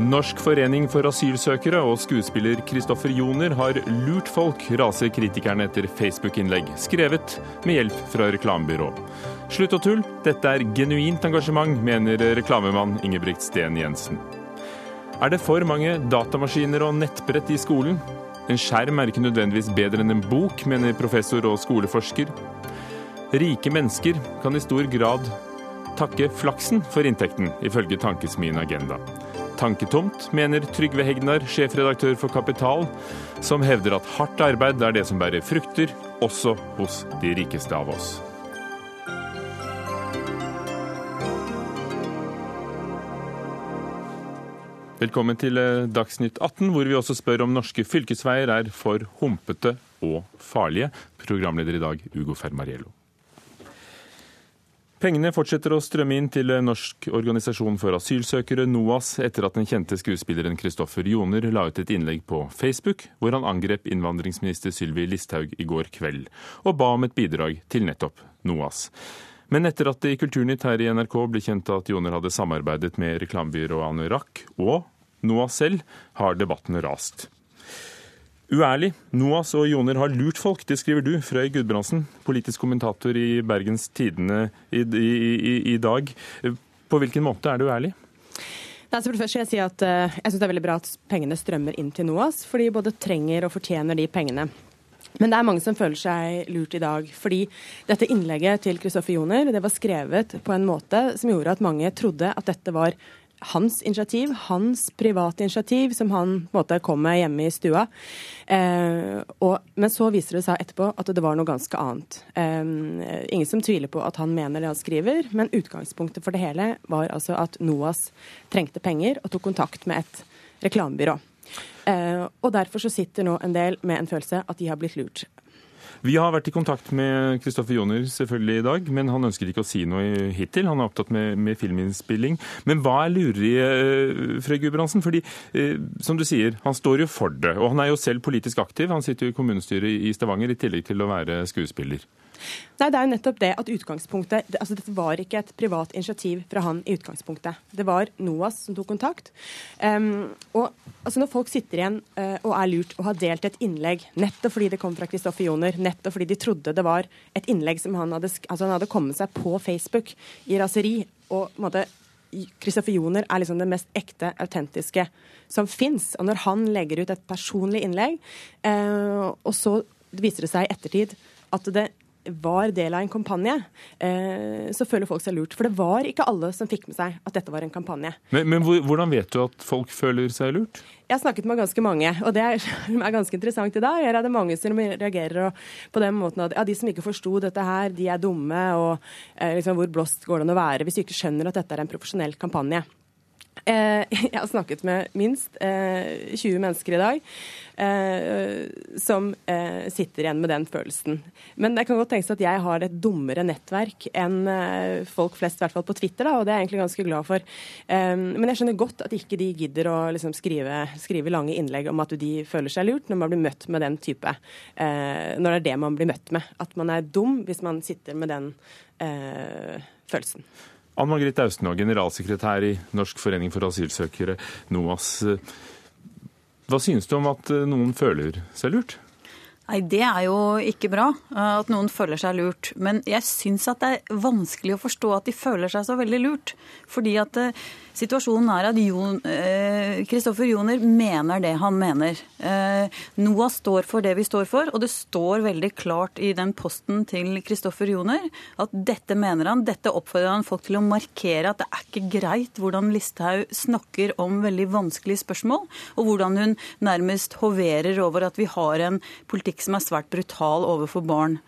Norsk forening for asylsøkere og skuespiller Kristoffer Joner har lurt folk, raser kritikerne etter Facebook-innlegg, skrevet med hjelp fra reklamebyrå. Slutt å tulle, dette er genuint engasjement, mener reklamemann Ingebrigt Sten Jensen. Er det for mange datamaskiner og nettbrett i skolen? En skjerm er ikke nødvendigvis bedre enn en bok, mener professor og skoleforsker. Rike mennesker kan i stor grad takke flaksen for inntekten, ifølge Tankesmien Agenda tanketomt, mener Trygve Hegnar, sjefredaktør for Kapital, som hevder at hardt arbeid er det som bærer frukter, også hos de rikeste av oss. Velkommen til eh, Dagsnytt 18, hvor vi også spør om norske fylkesveier er for humpete og farlige. Programleder i dag, Ugo Fermariello. Pengene fortsetter å strømme inn til Norsk organisasjon for asylsøkere, NOAS, etter at den kjente skuespilleren Kristoffer Joner la ut et innlegg på Facebook hvor han angrep innvandringsminister Sylvi Listhaug i går kveld, og ba om et bidrag til nettopp NOAS. Men etter at det i Kulturnytt her i NRK ble kjent at Joner hadde samarbeidet med reklamebyrået Anorak og NOAS selv, har debatten rast. Uærlig. NOAS og Joner har lurt folk, det skriver du, Frøy Gudbrandsen, politisk kommentator i Bergens Tidende i, i, i, i dag. På hvilken måte er det uærlig? Nei, så for det første jeg si at uh, jeg syns det er veldig bra at pengene strømmer inn til NOAS, for de både trenger og fortjener de pengene. Men det er mange som føler seg lurt i dag. Fordi dette innlegget til Kristoffer Joner det var skrevet på en måte som gjorde at mange trodde at dette var hans initiativ, hans private initiativ, som han på en måte kom med hjemme i stua. Eh, og, men så viser det seg etterpå at det var noe ganske annet. Eh, ingen som tviler på at han mener det han skriver, men utgangspunktet for det hele var altså at NOAS trengte penger og tok kontakt med et reklamebyrå. Eh, og derfor så sitter nå en del med en følelse at de har blitt lurt. Vi har vært i kontakt med Kristoffer Joner selvfølgelig i dag, men han ønsker ikke å si noe hittil. Han er opptatt med, med filminnspilling. Men hva er lureriet, uh, Frøy Gudbrandsen? Fordi, uh, som du sier, han står jo for det. Og han er jo selv politisk aktiv. Han sitter jo i kommunestyret i Stavanger i tillegg til å være skuespiller. Nei, Det er jo nettopp det at utgangspunktet altså Dette var ikke et privat initiativ fra han i utgangspunktet. Det var NOAS som tok kontakt. Um, og altså Når folk sitter igjen uh, og er lurt og har delt et innlegg nettopp fordi det kom fra Kristoffer Joner, nettopp fordi de trodde det var et innlegg som han hadde, altså han hadde kommet seg på Facebook i raseri og på en måte Kristoffer Joner er liksom det mest ekte, autentiske som fins. Og når han legger ut et personlig innlegg, eh, og så viser det seg i ettertid at det var del av en kampanje, eh, så føler folk seg lurt. For det var ikke alle som fikk med seg at dette var en kampanje. Men, men hvordan vet du at folk føler seg lurt? Jeg har snakket med ganske mange, og det er, er ganske interessant i dag. Her er det mange som reagerer på den måten at ja, de som ikke forsto dette her, de er dumme, og eh, liksom, hvor blåst går det an å være hvis du ikke skjønner at dette er en profesjonell kampanje. Eh, jeg har snakket med minst 20 eh, mennesker i dag eh, som sitter igjen med den følelsen. Men det kan godt tenkes at jeg har et dummere nettverk enn folk flest, i hvert fall på Twitter, da, og det er jeg egentlig ganske glad for. Men jeg skjønner godt at ikke de gidder å liksom skrive, skrive, lange innlegg om at de føler seg lurt når man blir møtt med den type Når det er det man blir møtt med. At man er dum hvis man sitter med den følelsen. Ann Margrethe Austenaa, generalsekretær i Norsk forening for asylsøkere, NOAS. Hva synes du om at noen føler seg lurt? Nei, Det er jo ikke bra eh, at noen føler seg lurt. Men jeg syns at det er vanskelig å forstå at de føler seg så veldig lurt. Fordi at eh, Situasjonen er at Kristoffer eh, Joner mener det han mener. Eh, NOAH står for det vi står for, og det står veldig klart i den posten til Kristoffer Joner at dette mener han, dette oppfordrer han folk til å markere at det er ikke greit hvordan Listhaug snakker om veldig vanskelige spørsmål, og hvordan hun nærmest hoverer over at vi har en politikk som er svært brutal overfor barn.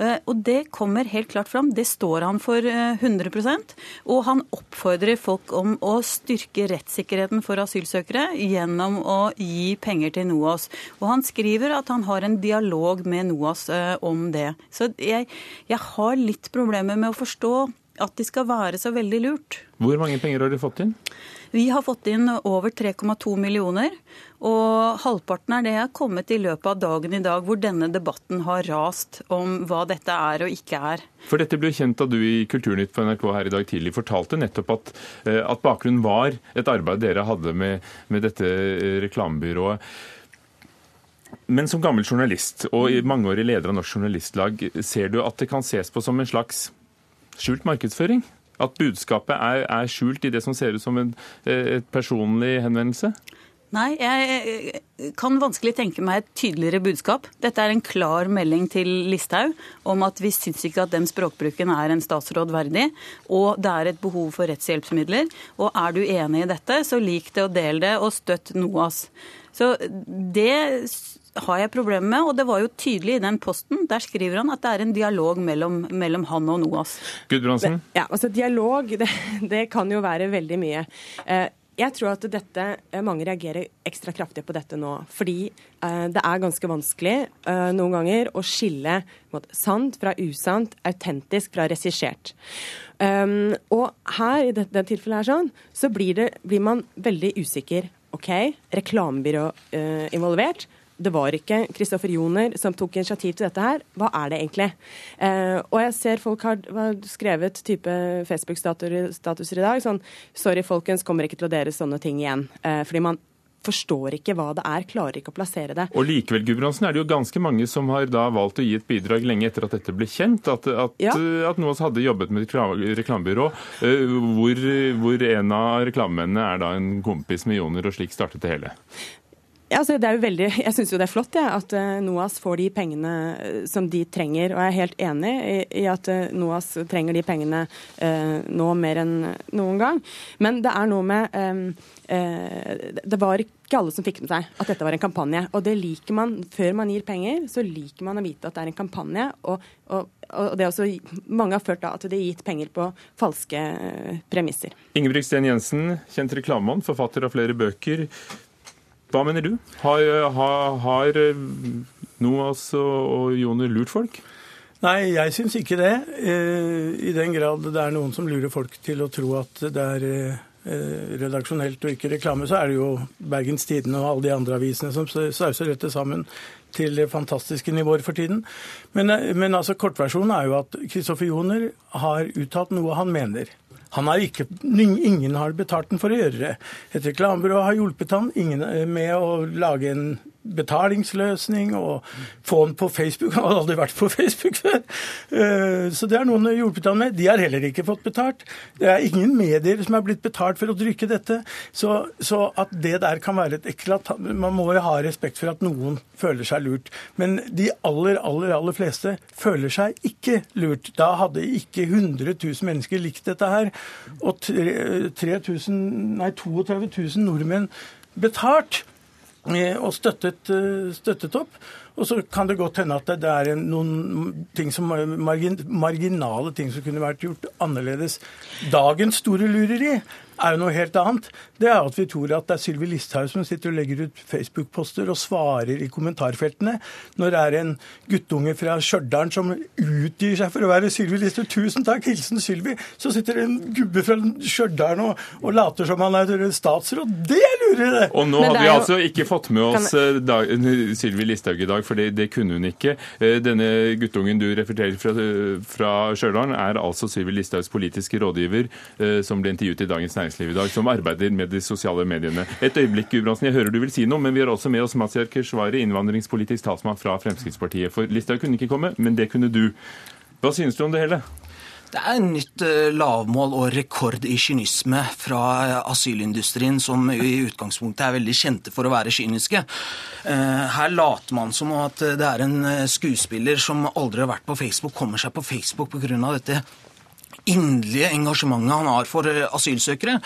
Eh, og det kommer helt klart fram. Det står han for 100 eh, Og han oppfordrer folk om å styrke rettssikkerheten for asylsøkere gjennom å gi penger til NOAS. Og han skriver at han har en dialog med NOAS eh, om det. Så jeg, jeg har litt problemer med å forstå at de skal være så veldig lurt. Hvor mange penger har de fått inn? Vi har fått inn over 3,2 millioner. Og halvparten er det er kommet i løpet av dagen i dag, hvor denne debatten har rast om hva dette er og ikke er. For dette ble kjent da du i Kulturnytt på NRK her i dag tidlig fortalte nettopp at, eh, at bakgrunnen var et arbeid dere hadde med, med dette eh, reklamebyrået. Men som gammel journalist og mangeårig leder av Norsk Journalistlag, ser du at det kan ses på som en slags skjult markedsføring? At budskapet er, er skjult i det som ser ut som en et personlig henvendelse? Nei, jeg kan vanskelig tenke meg et tydeligere budskap. Dette er en klar melding til Listhaug om at vi syns ikke at den språkbruken er en statsråd verdig, og det er et behov for rettshjelpsmidler. Og er du enig i dette, så lik det og del det, og støtt NOAS. Så det har jeg problemer med, og det var jo tydelig i den posten. Der skriver han at det er en dialog mellom, mellom han og NOAS. Gudbrandsen? Ja, altså Dialog, det, det, kan jo være veldig mye. Eh, jeg tror at dette, eh, mange reagerer ekstra kraftig på dette nå. Fordi eh, det er ganske vanskelig noen ganger å skille måte, sant fra usant, autentisk fra regissert. Um, og her, i dette, dette tilfellet her sånn, så blir, det, blir man veldig usikker. OK, reklamebyrå uh, involvert det var ikke Kristoffer Joner som tok initiativ til dette her. Hva er det egentlig? Eh, og jeg ser folk har, har skrevet type Facebook-statuser i dag sånn Sorry, folkens, kommer ikke til å dere sånne ting igjen. Eh, fordi man forstår ikke hva det er, klarer ikke å plassere det. Og likevel Gudbrandsen, er det jo ganske mange som har da valgt å gi et bidrag lenge etter at dette ble kjent, at, at, ja. at NOAS hadde jobbet med reklamebyrå eh, hvor, hvor en av reklamemennene er da en kompis med Joner, og slik startet det hele. Ja, altså jo veldig, Jeg syns det er flott ja, at eh, NOAS får de pengene eh, som de trenger. Og jeg er helt enig i, at eh, NOAS trenger de pengene eh, nå mer enn noen gang. Men det er noe med eh, Det var ikke alle som fikk med seg at dette var en kampanje. Og det liker man før man gir penger, så liker man å vite at det er en kampanje. Og, og, og det er også, mange har følt da at det er gitt penger på falske premisser. Ingebrigt Sten Jensen, kjent reklamemann, forfatter av flere bøker. Hva mener du? Har, har, har eh, Noas og Joner lurt folk? Nei, jeg syns ikke det. Eh, I den grad det er noen som lurer folk til å tro at det er eh, redaksjonelt og ikke reklame, så er det jo Bergens Tidende og alle de andre avisene som sauser dette sammen til fantastiske nivåer for tiden. Men, men altså, kortversjonen er jo at Kristoffer Joner har uttalt noe han mener. Ikke, ingen har betalt den for å gjøre det. Et reklamebyrå har hjulpet han med å lage en betalingsløsning og få den på Facebook. Han hadde aldri vært på Facebook før. Eh, så det er noen hjulpet han med. De har heller ikke fått betalt. Det er ingen medier som er blitt betalt for å trykke dette. Så, så at det der kan være et eklatant Man må jo ha respekt for at noen føler seg lurt. Men de aller, aller, aller fleste føler seg ikke lurt. Da hadde ikke 100 000 mennesker likt dette her. Og 3000, nei, 32 000 nordmenn betalt og støttet, eh, støttet opp. Og så kan det godt hende at det er noen ting som, margin, marginale ting som kunne vært gjort annerledes. Dagens store lureri er jo noe helt annet. Det er at vi tror at det er Sylvi Listhaug som sitter og legger ut Facebook-poster og svarer i kommentarfeltene når det er en guttunge fra Stjørdal som utgir seg for å være Sylvi Listhaug. Tusen takk, hilsen Sylvi. Så sitter det en gubbe fra Stjørdal og, og, later som han er statsråd. Det lurer det! Og nå hadde vi altså ikke fått med oss eh, Sylvi Listhaug i dag, for det, det, kunne hun ikke. Eh, denne guttungen du refererer fra, fra Stjørdal, er altså Sylvi Listhaugs politiske rådgiver, eh, som ble intervjuet i Dagens Næringsliv næringsliv i dag som arbeider med de sosiale mediene. Et øyeblikk, Gudbrandsen, jeg hører du vil si noe, men vi har også med oss Mazyar Keshvari, innvandringspolitisk talsmann fra Fremskrittspartiet. For Listhaug kunne ikke komme, men det kunne du. Hva synes du om det hele? Det er nytt eh, lavmål og rekord i kynisme fra asylindustrien, som i utgangspunktet er veldig kjente for å være kyniske. Eh, her later man som at det er en eh, skuespiller som aldri har vært på Facebook, kommer seg på Facebook pga. dette inderlige engasjementet han har for eh, asylsøkere.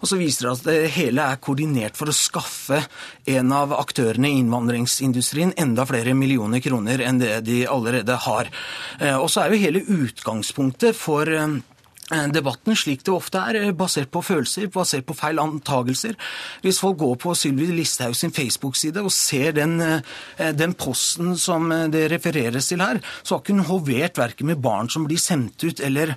Og så viser det at det hele er koordinert for å skaffe en av aktørene i innvandringsindustrien enda flere millioner kroner enn det de allerede har. Eh, og så er jo hele utgangspunktet for eh, debatten, slik det ofte er, basert på følelser, basert på feil antagelser. Hvis folk går på Sylvi Listhaug sin Facebook-side og ser den, den, posten som det refereres til her, så har ikke hun hovert verken med barn som blir sendt ut, eller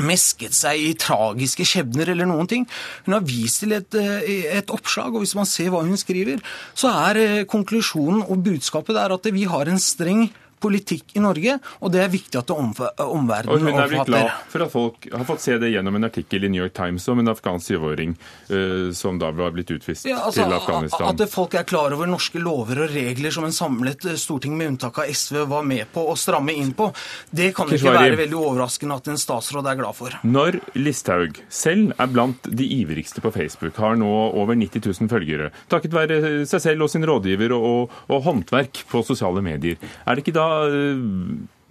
mesket seg i tragiske skjebner eller noen ting. Hun har vist til et, et, oppslag, og hvis man ser hva hun skriver, så er konklusjonen og budskapet der at vi har en streng politikk i Norge, og det er viktig at omverdenen. Og Hun er blitt glad for at folk har fått se det gjennom en artikkel i New York Times om en afghansk syvåring uh, som da var blitt utvist ja, altså, til Afghanistan. At folk er klar over norske lover og regler som en samlet eh, storting med unntak av SV var med på å stramme inn på, det kan Kishvari. ikke være veldig overraskende at en statsråd er glad for. Når Listhaug selv er blant de ivrigste på Facebook, har nå over 90 000 følgere, takket være seg selv og sin rådgiver og, og, og håndverk på sosiale medier, er det ikke da Eh,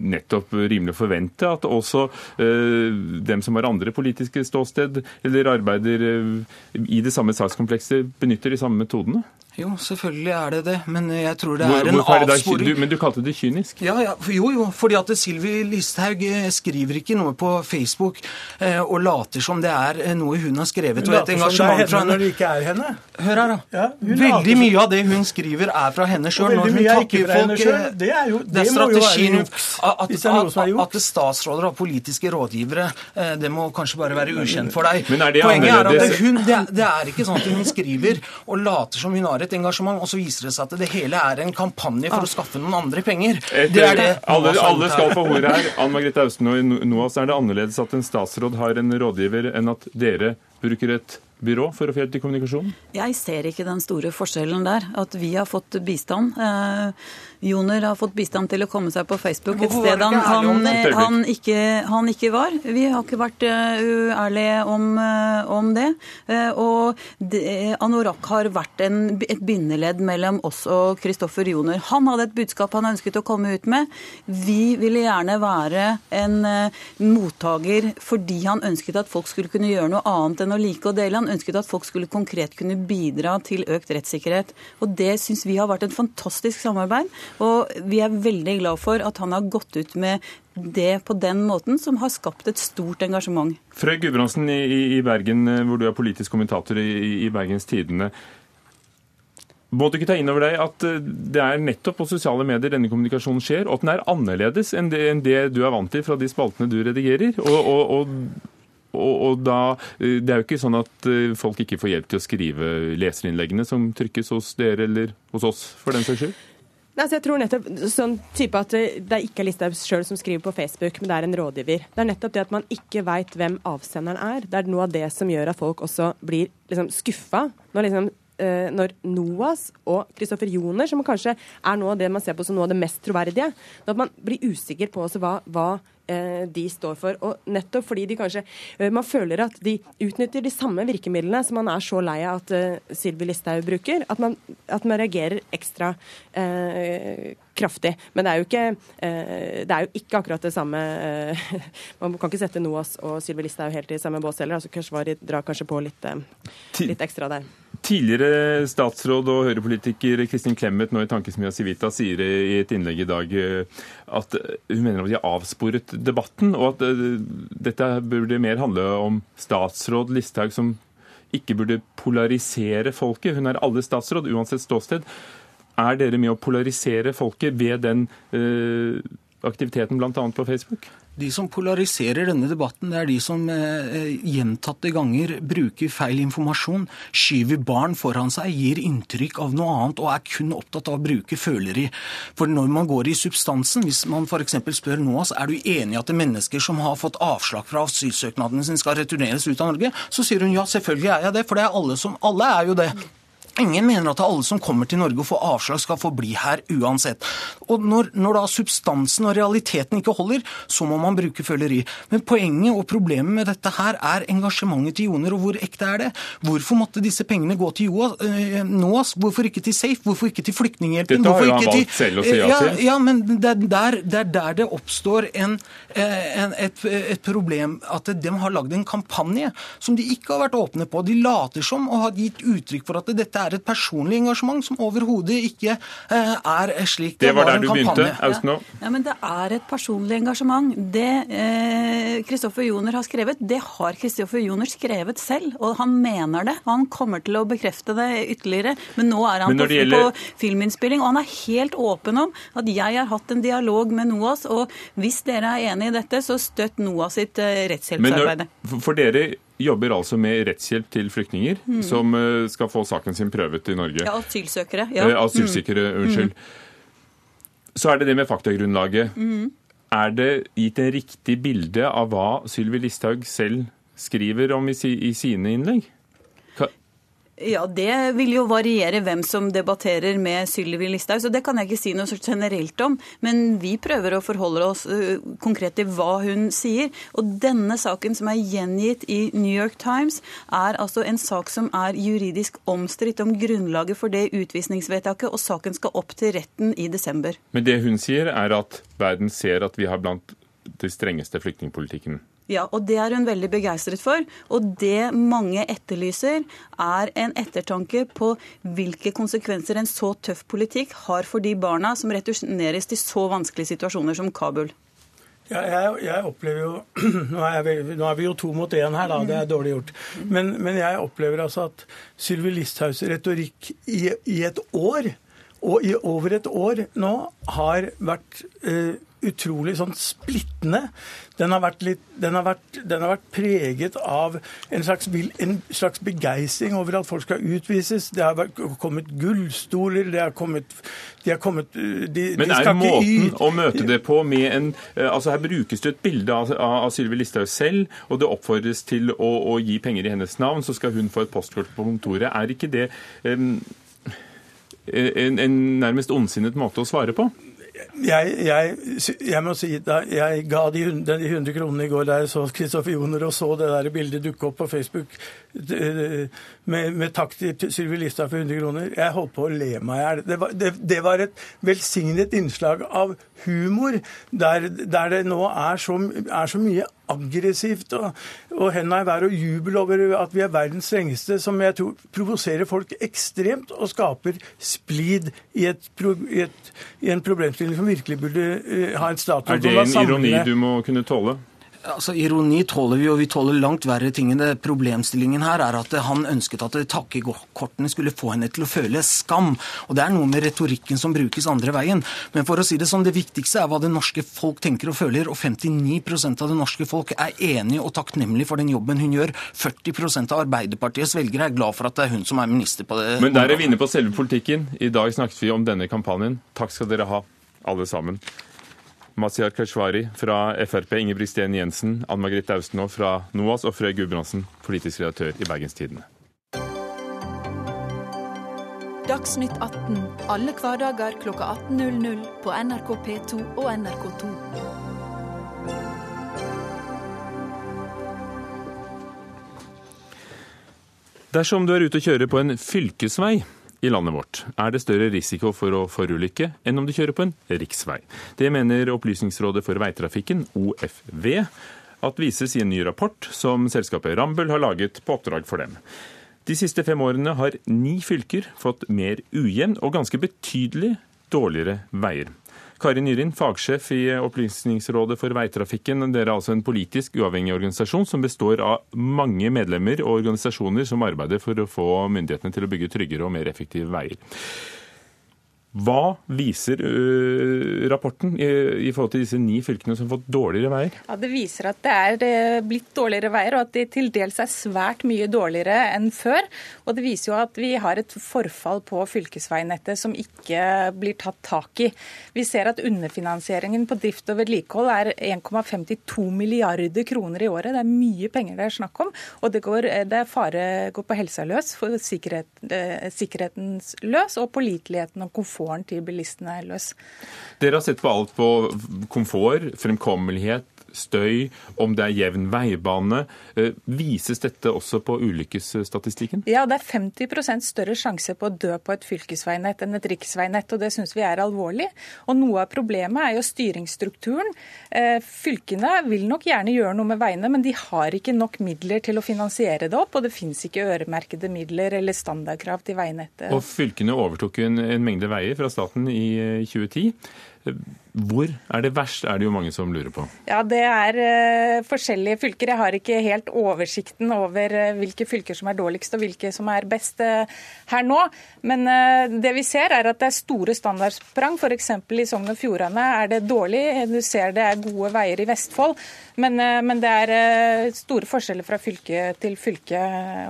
nettopp rimelig å forvente at også uh, dem som har andre politiske ståsted eller arbeider uh, i det samme sakskomplekset, benytter de samme metodene? Jo, selvfølgelig er det det, men jeg tror det er en Hvor, avsporing. Du, men du kalte det kynisk? Ja, ja, jo, jo, fordi at Sylvi Listhaug eh, skriver ikke noe på Facebook eh, og later som det er eh, noe hun har skrevet. Hun later som det er henne når det ikke er henne. Hør her, da. Ja, veldig mye av det hun skriver er fra henne sjøl. Når hun takker folk fra. Det, er jo, det, det må jo være juks. At, at, at, at, statsråder og politiske rådgivere, det må kanskje bare være ukjent for deg. Men er det Poenget er at hun, det, det er ikke sånn at hun skriver og later som hun har et engasjement, og så viser det seg at det hele er en kampanje for å skaffe noen andre penger. det er det. Alle, alle skal få ordet her. Anne Margrethe Austen og i NOAS er det annerledes at en statsråd har en rådgiver enn at dere bruker et byrå for å få hjelp til kommunikasjon? Jeg ser ikke den store forskjellen der. At vi har fått bistand. Eh, Joner har fått bistand til å komme seg på Facebook et sted han, han, han, ikke, han, ikke, var. Vi har ikke vært uh, uærlige om, uh, om, det. Uh, og det, Anorak har vært en, et bindeledd mellom oss og Kristoffer Joner. Han hadde et budskap han ønsket å komme ut med. Vi ville gjerne være en mottaker fordi han ønsket at folk skulle kunne gjøre noe annet enn å like og dele. Han ønsket at folk skulle konkret kunne bidra til økt rettssikkerhet. Og det syns vi har vært et fantastisk samarbeid. Og vi er veldig glad for at han har gått ut med det på den måten, som har skapt et stort engasjement. Frøy Gudbrandsen i, i, Bergen, eh, hvor du er politisk kommentator i, i Bergens Tidende. Må du ikke ta inn over deg at eh, det er nettopp på sosiale medier denne kommunikasjonen skjer, og at den er annerledes enn det, enn det du er vant til fra de spaltene du redigerer? Og, og, og og, da, eh, Det er jo ikke sånn at folk ikke får hjelp til å skrive leserinnleggene som trykkes hos dere eller hos oss, for den saks skyld? Altså, jeg tror nettopp sånn type at Det er ikke Listhaug sjøl som skriver på Facebook, men det er en rådgiver. Det er nettopp det at man ikke veit hvem avsenderen er. Det er noe av det som gjør at folk også blir liksom skuffa. Når, liksom, eh, når NOAS og Kristoffer Joner, som kanskje er noe av det man ser på som noe av det mest troverdige, når man blir usikker på hva, hva de står for. Og nettopp fordi de kanskje eh, Man føler at de utnytter de samme virkemidlene som man er så lei av at uh, Sylvi Listhaug bruker, at man, at man, reagerer ekstra eh, kraftig. Men det er jo ikke, eh, det er jo ikke akkurat det samme Man kan ikke sette NOAS og Sylvi Listhaug helt i samme bås heller. altså Keshvari drar kanskje på litt, litt ekstra der. Tidligere statsråd og høyrepolitiker Kristin Clemet nå i Tankesmia Civita sier i et innlegg i dag at hun mener at de har avsporet debatten, og at eh, dette burde mer handle om statsråd Listhaug som ikke burde polarisere folket. Hun er alle statsråd, uansett ståsted. Er dere med å polarisere folket ved den uh, aktiviteten bl.a. på Facebook? De som polariserer denne debatten, det er de som eh, gjentatte ganger bruker feil informasjon, skyver barn foran seg, gir inntrykk av noe annet og er kun opptatt av å bruke føleri. For når man går i substansen, hvis man f.eks. spør NOAS er du enig i at er mennesker som har fått avslag fra asylsøknaden sin skal returneres ut av Norge, så sier hun ja, selvfølgelig er jeg det, for det er alle som Alle er jo det. Ingen mener at alle som kommer til Norge og får avslag, skal få bli her uansett. Og når, når, da substansen og realiteten ikke holder, så må man bruke føleri. Men poenget og problemet med dette her er engasjementet til Joner, og hvor ekte er det? Hvorfor måtte disse pengene gå til eh, NOAS? Hvorfor ikke til Safe? Hvorfor ikke til Flyktninghjelpen? Dette har jo han valgt selv å si ja til. Ja, men det er der det, er der det oppstår en, eh, en, et, et, problem. At de har lagd en kampanje som de ikke har vært åpne på. De later som og har gitt uttrykk for at dette er et personlig engasjement som overhodet ikke eh, er slik det, var, det var der du begynte, Austenå. Ja, ja, men det er et personlig engasjement. Det, eh, Kristoffer Joner har skrevet, det har Kristoffer Joner skrevet selv. Og han mener det. Han kommer til å bekrefte det ytterligere. Men nå er han på, gjelder... på, filminnspilling, og han er helt åpen om at jeg har hatt en dialog med NOAS, og hvis dere er enig i dette, så støtt NOAS sitt uh, rettshjelpsarbeid. For dere jobber altså med rettshjelp til flyktninger mm. som uh, skal få saken sin prøvet i Norge. Ja, asylsøkere. Ja. Uh, asylsøkere, mm. unnskyld. Mm. Så er det det med faktagrunnlaget. Mm. Er det gitt en riktig bilde av hva Sylvi Listhaug selv skriver om i, i sine innlegg? Ja, Det vil jo variere hvem som debatterer med Sylvi Listhaug, så det kan jeg ikke si noe generelt om. Men vi prøver å forholde oss konkret til hva hun sier. Og denne saken som er gjengitt i New York Times, er altså en sak som er juridisk omstridt om grunnlaget for det utvisningsvedtaket, og saken skal opp til retten i desember. Men det hun sier, er at verden ser at vi har blant de strengeste flyktningpolitikken ja, og det er hun veldig begeistret for. Og det mange etterlyser, er en ettertanke på hvilke konsekvenser en så tøff politikk har for de barna som returneres til så vanskelige situasjoner som Kabul. Ja, jeg, jeg, opplever jo nå er, vi, nå er, vi, jo to mot én her, da. Det er dårlig gjort. Men, men jeg opplever altså at Sylvi Listhaugs retorikk i, i, et år, og i over et år nå, har vært eh, utrolig sånn splittende. Den har, litt, den, har vært, den har vært, preget av en slags, en slags, begeistring over at folk skal utvises. Det har kommet gullstoler, det har kommet, de har kommet de, Men er måten å møte det på med en eh, altså Her brukes det et bilde av, av Sylvi Listhaug selv, og det oppfordres til å, å, gi penger i hennes navn, så skal hun få et postkort på kontoret. Er ikke det um, en, en nærmest ondsinnet måte å svare på? Jeg, jeg, jeg, må si da jeg ga de, de 100 kronene i går da jeg så Kristoffer Joner og så det der bildet dukke opp på Facebook med, med takk til Sylvi Listhaug for 100 kroner. Jeg holdt på å le meg i hjel. Det, det, det, var et velsignet innslag av humor, der, der det nå er så, er så mye aggressivt og, og henda i været og jubel over at vi er verdens strengeste, som jeg tror provoserer folk ekstremt og skaper splid i, et, i, et, i en problemstilling som virkelig burde uh, ha en status. Er det en ironi du må kunne tåle? Altså, Ironi tåler vi, og vi tåler langt verre ting. enn Det problemstillingen her er at han ønsket at takkekortene skulle få henne til å føle skam. Og Det er noe med retorikken som brukes andre veien. Men for å si det sånn, det viktigste er hva det norske folk tenker og føler. Og 59% av det norske folk er enige og takknemlige for den jobben hun gjør. 40% av Arbeiderpartiets velgere er glad for at det er hun som er minister på det. Men der er vi inne på selve politikken. I dag snakket vi om denne kampanjen. Takk skal dere ha, alle sammen. Mazyar Keshvari fra Frp, Ingebrigt Sten Jensen, Ann Margrethe Austenaa fra NOAS og Frøy Gudbrandsen, politisk redaktør i Bergenstidene. Dagsnytt 18 alle hverdager klokka 18.00 på NRK P2 og NRK2. Dersom du er ute og kjører på en fylkesvei, i landet vårt er det større risiko for å forulykke enn om du kjører på en riksvei. Det mener Opplysningsrådet for veitrafikken, OFV, at vises i en ny rapport som selskapet Rambøll har laget på oppdrag for dem. De siste fem årene har ni fylker fått mer ujevn og ganske betydelig dårligere veier. Kari Nyrin, fagsjef i Opplysningsrådet for veitrafikken. Dere er altså en politisk uavhengig organisasjon som består av mange medlemmer og organisasjoner som arbeider for å få myndighetene til å bygge tryggere og mer effektive veier. Hva viser uh, rapporten i, i, forhold til disse ni fylkene som har fått dårligere veier? Ja, Det viser at det er blitt dårligere veier, og at de til dels er svært mye dårligere enn før. Og det viser jo at vi har et forfall på fylkesveinettet som ikke blir tatt tak i. Vi ser at underfinansieringen på drift og vedlikehold er 1,52 milliarder kroner i året. Det er mye penger det er snakk om. Og det, går, det fare går på helsa løs, for sikkerhet, uh, sikkerheten løs og påliteligheten og komfort komforten til bilistene løs. Dere har sett på alt på komfort, fremkommelighet, støy, om det er jevn veibane. Eh, vises dette også på ulykkesstatistikken? Ja, det er 50% større sjanse på å dø på et fylkesveinett enn et riksveinett, og det syns vi er alvorlig. Og noe av problemet er jo styringsstrukturen. Eh, fylkene vil nok gjerne gjøre noe med veiene, men de har ikke nok midler til å finansiere det opp, og det finnes ikke øremerkede midler eller standardkrav til veinettet. Og fylkene overtok en, en mengde veier fra staten i 2010. Hvor er det verst, er det jo mange som lurer på. Ja, Det er uh, forskjellige fylker. Jeg har ikke helt oversikten over uh, hvilke fylker som er dårligst og hvilke som er best uh, her nå. Men det vi ser er at det er store standardsprang. F.eks. i Sogn og Fjordane er det dårlig. Du ser det er gode veier i Vestfold. Men, men det er store forskjeller fra fylke til fylke.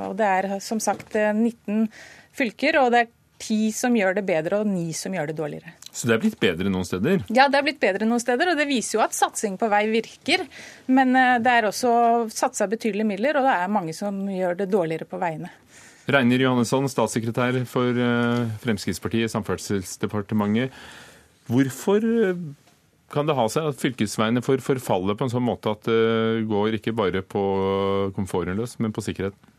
Og det er som sagt 19 fylker, og det er ti som gjør det bedre og ni som gjør det dårligere. Så det er blitt bedre noen steder? Ja, det er blitt bedre noen steder. Og det viser jo at satsing på vei virker. Men eh, det er også satsa betydelige midler, og det er mange som gjør det dårligere på veiene. Reiner Johannesson, statssekretær for eh, Fremskrittspartiet Samferdselsdepartementet. Hvorfor eh, kan det ha seg at fylkesveiene får forfalle på en sånn måte at det går ikke bare på komforten løs, men på sikkerheten?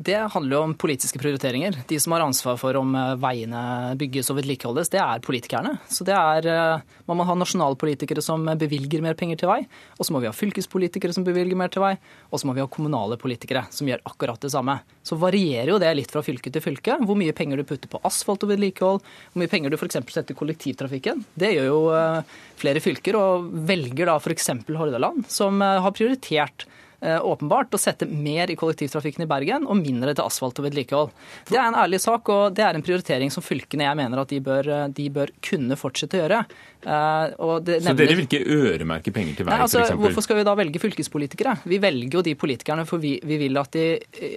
Det handler jo om politiske prioriteringer. De som har ansvar for om eh, veiene bygges og vedlikeholdes, det er politikerne. Så det er, eh, Man må ha nasjonalpolitikere som bevilger mer penger til vei. Og så må vi ha fylkespolitikere som bevilger mer til vei. Og så må vi ha kommunale politikere som gjør akkurat det samme. Så varierer jo det litt fra fylke til fylke. Hvor mye penger du putter på asfalt og vedlikehold. Hvor mye penger du f.eks. setter kollektivtrafikken. Det gjør jo eh, flere fylker, og velger da f.eks. Hordaland, som har prioritert åpenbart å sette mer i kollektivtrafikken i Bergen og mindre til asfalt og vedlikehold. Det er en ærlig sak, og det er en prioritering som fylkene jeg mener at de bør, eh, de bør kunne fortsette å gjøre. Uh, Så dere vil ikke øremerke penger til vei, Nei, altså, Hvorfor skal vi da velge fylkespolitikere? Vi velger jo de politikerne for vi, vi vil at de,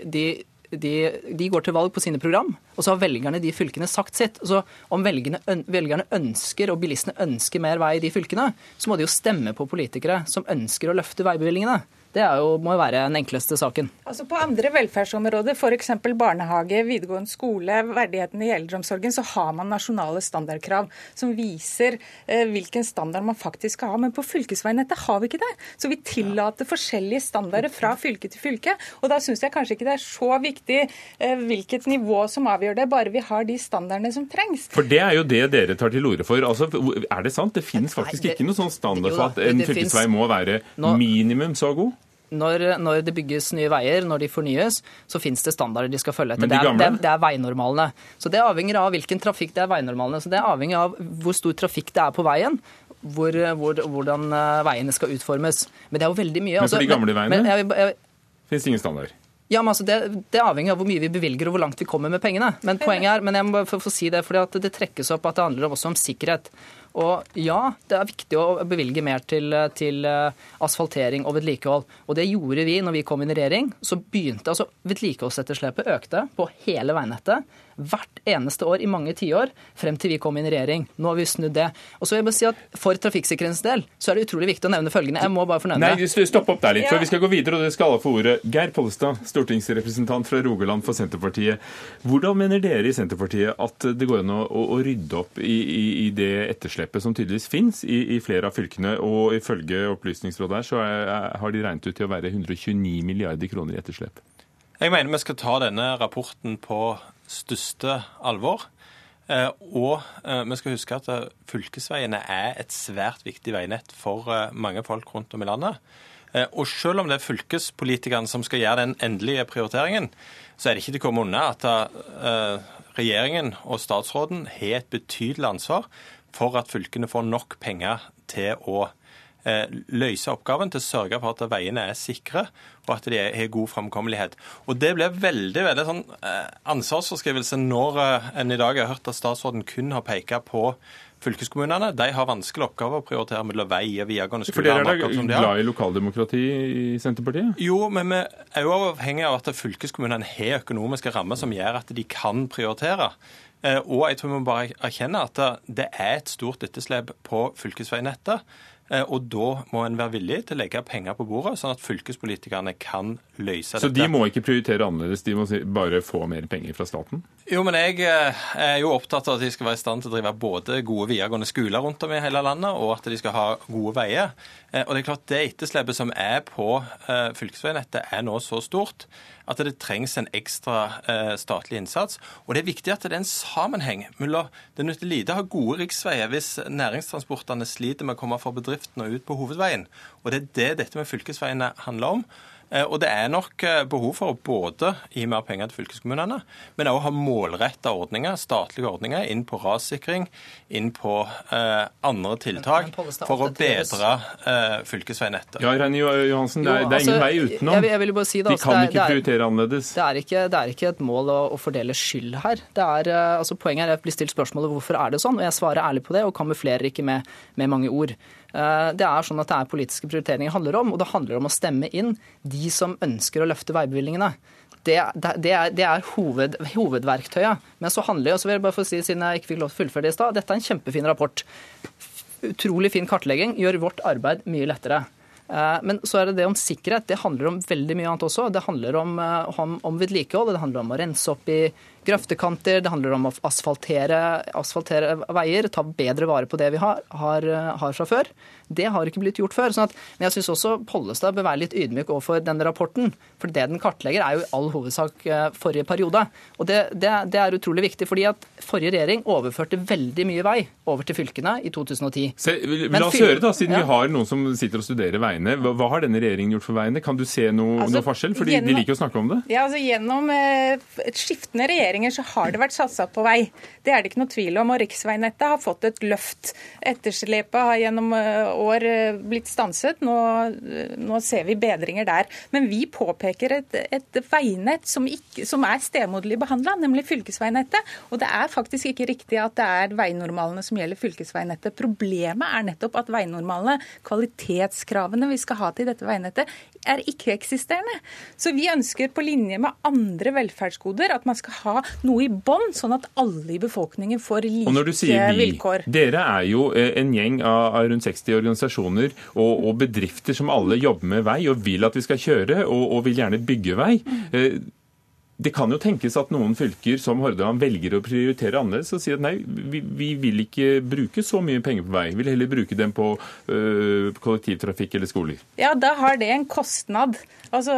de de, de, går til valg på sine program, og så har velgerne de fylkene sagt sitt. Så om velgerne, velgerne, ønsker og bilistene ønsker mer vei i de fylkene, så må de jo stemme på politikere som ønsker å løfte veibevilgningene. Det jo, må jo være den enkleste saken. Altså På andre velferdsområder, f.eks. barnehage, videregående skole, verdigheten i eldreomsorgen, så har man nasjonale standardkrav som viser eh, hvilken standard man faktisk skal ha. Men på fylkesveinettet har vi ikke det. Så vi tillater forskjellige standarder fra fylke til fylke. Og da syns jeg kanskje ikke det er så viktig eh, hvilket nivå som avgjør det, bare vi har de standardene som trengs. For det er jo det dere tar til orde for. Altså, er det sant? Det finnes faktisk ikke noe sånn standard for at en fylkesvei må være minimum så god? Når, når, det bygges nye veier, når de fornyes, så finnes det standarder de skal følge etter. De det, er, det, er, det, er, veinormalene. Så Det avhenger av hvilken trafikk det er veinormalene. Så Det er avhengig av hvor stor trafikk det er på veien. Hvor, hvor, hvordan eh, veiene skal utformes. Men det er jo veldig mye. Men for altså, de gamle veiene jeg, finnes det ingen standard? Ja, men altså det, det, avhenger av hvor mye vi bevilger og hvor langt vi kommer med pengene. Men poenget er, men jeg må få, få si det, fordi at det trekkes opp at det handler også om sikkerhet. Og ja, det er viktig å bevilge mer til, til eh, asfaltering og vedlikehold. Og det gjorde vi når vi kom inn i regjering. Så begynte altså vedlikeholdsetterslepet økte på hele veinettet hvert eneste år i mange tiår frem til vi kom inn i regjering. Nå har vi snudd det. Og så vil jeg bare si at For trafikksikkerhetens del så er det utrolig viktig å nevne følgende. Jeg må bare få nevne Nei, Stopp opp der litt, for vi skal gå videre, og dere skal alle få ordet. Geir Pollestad, stortingsrepresentant fra Rogaland for Senterpartiet. Hvordan mener dere i Senterpartiet at det går an å, å rydde opp i, i, i det etterslepet etterslepet som tydeligvis finnes i, i, flere av fylkene. Og ifølge Opplysningsrådet her så er, har de regnet ut til å være 129 milliarder kroner i etterslep. Jeg mener vi skal ta denne rapporten på største alvor. Eh, og eh, vi skal huske at eh, fylkesveiene er et svært viktig veinett for mange folk rundt om i landet. Og selv om det er fylkespolitikerne som skal gjøre den endelige prioriteringen, så er det ikke til å komme unna at regjeringen og statsråden har et betydelig ansvar for at fylkene får nok penger til å eh, løse oppgaven, til å sørge for at veiene er sikre og at de har god framkommelighet. Og Det blir veldig veldig sånn eh, ansvarsforskrivelse når eh, en i dag har hørt at statsråden kun har pekt på fylkeskommunene. De har vanskelige oppgaver å prioritere mellom vei og videregående skole. For dere er da glad i lokaldemokrati i Senterpartiet? Jo, men vi er jo avhengig av at fylkeskommunene har økonomiske rammer som gjør at de kan prioritere. Eh, og jeg tror vi må bare erkjenne at det er et stort etterslep på fylkesveinettet. Eh, og da må en være villig til å legge penger på bordet, sånn at fylkespolitikerne kan løse dette. Så de må ikke prioritere annerledes, de må bare få mer penger fra staten? Jo, men jeg eh, er jo opptatt av at de skal være i stand til å drive både gode videregående skoler rundt om i hele landet, og at de skal ha gode veier. Og det er klart det etterslepet som er på fylkesveinettet er nå så stort at det trengs en ekstra eh, statlig innsats. Og det er viktig at det er en sammenheng mellom Det nytter lite å ha gode riksveier hvis næringstransportene sliter med å komme fra bedriften og ut på hovedveien. Og det er det dette med fylkesveiene handler om. Eh, og det er nok eh, behov for å både gi mer penger til fylkeskommunene, men òg ha målretta ordninger, statlige ordninger, inn på rassikring, inn på eh, andre tiltak Men- men for å bedre eh, fylkesveinettet. Ja, Reine Johansen, det er, det er ingen altså, vei utenom. Jeg, jeg vil bare si det, De altså, kan det er- ikke er- prioritere annerledes. Det er ikke, det er ikke et mål å, å fordele skyld her. Det er, eh, altså Poenget er at jeg blir stilt spørsmålet hvorfor er det sånn, og jeg svarer ærlig på det og kamuflerer ikke med, med mange ord. Eh, Det er sånn at det er politiske prioriteringer det handler om, og det handler om å stemme inn de som ønsker å løfte veibevilgningene. Det, det, er, det er hoved, hovedverktøyet. Men så handler det, og så vil jeg bare få si, siden jeg ikke fikk lov til å fullføre det i stad, dette er en kjempefin rapport. Utrolig fin kartlegging, gjør vårt arbeid mye lettere. Eh, Men så er det det om sikkerhet. Det handler om veldig mye annet også. Det handler om, eh, om, om vedlikehold, det handler om å rense opp i grøftekanter, det handler om å asfaltere, asfaltere veier, ta bedre vare på det vi har, har, har fra før. Det har ikke blitt gjort før. Sånn at, men jeg syns også Pollestad bør være litt ydmyk overfor denne rapporten. For det den kartlegger, er jo i all hovedsak eh, forrige periode. Og det, det, det er utrolig viktig, fordi at forrige regjering overførte veldig mye vei over til fylkene i 2010. Se, Men la oss høre, da, siden Ja. vi har noen som sitter og studerer veiene. Hva, hva har denne regjeringen gjort for veiene? Kan du se noe, Altså, noe forskjell? Fordi gjennom- de liker å snakke om det. Ja, altså Gjennom eh, et skiftende regjeringer så har det vært satsa på vei. Det er det ikke noe tvil om. Og riksveinettet har fått et løft. Etterslepet har gjennom eh, år eh, blitt stanset. Nå, eh, nå ser vi bedringer der. Men vi påpeker et, et veinett som, ikke, som er stemoderlig behandla, nemlig fylkesveinettet. Og det er faktisk ikke riktig at det er veinormalene som gjelder fylkesveinettet. Problemet er nettopp at veinormalene, kvalitetskravene vi skal ha til dette veinettet, er ikke-eksisterende. Så vi ønsker på linje med andre velferdsgoder at man skal ha noe i bånn, sånn at alle i befolkningen får like vilkår. Og når du sier vi, vilkår. dere er jo eh, en gjeng av rundt 60 organisasjoner og, og bedrifter som alle jobber med vei og vil at vi skal kjøre og, og vil gjerne bygge vei. Mm. Det kan jo tenkes at noen fylker som Hordaland velger å prioritere annerledes og sier at nei, vi, vi vil ikke bruke så mye penger på vei. Vi vil heller bruke dem på øh, kollektivtrafikk eller skoler. Ja, da har det en kostnad. Altså,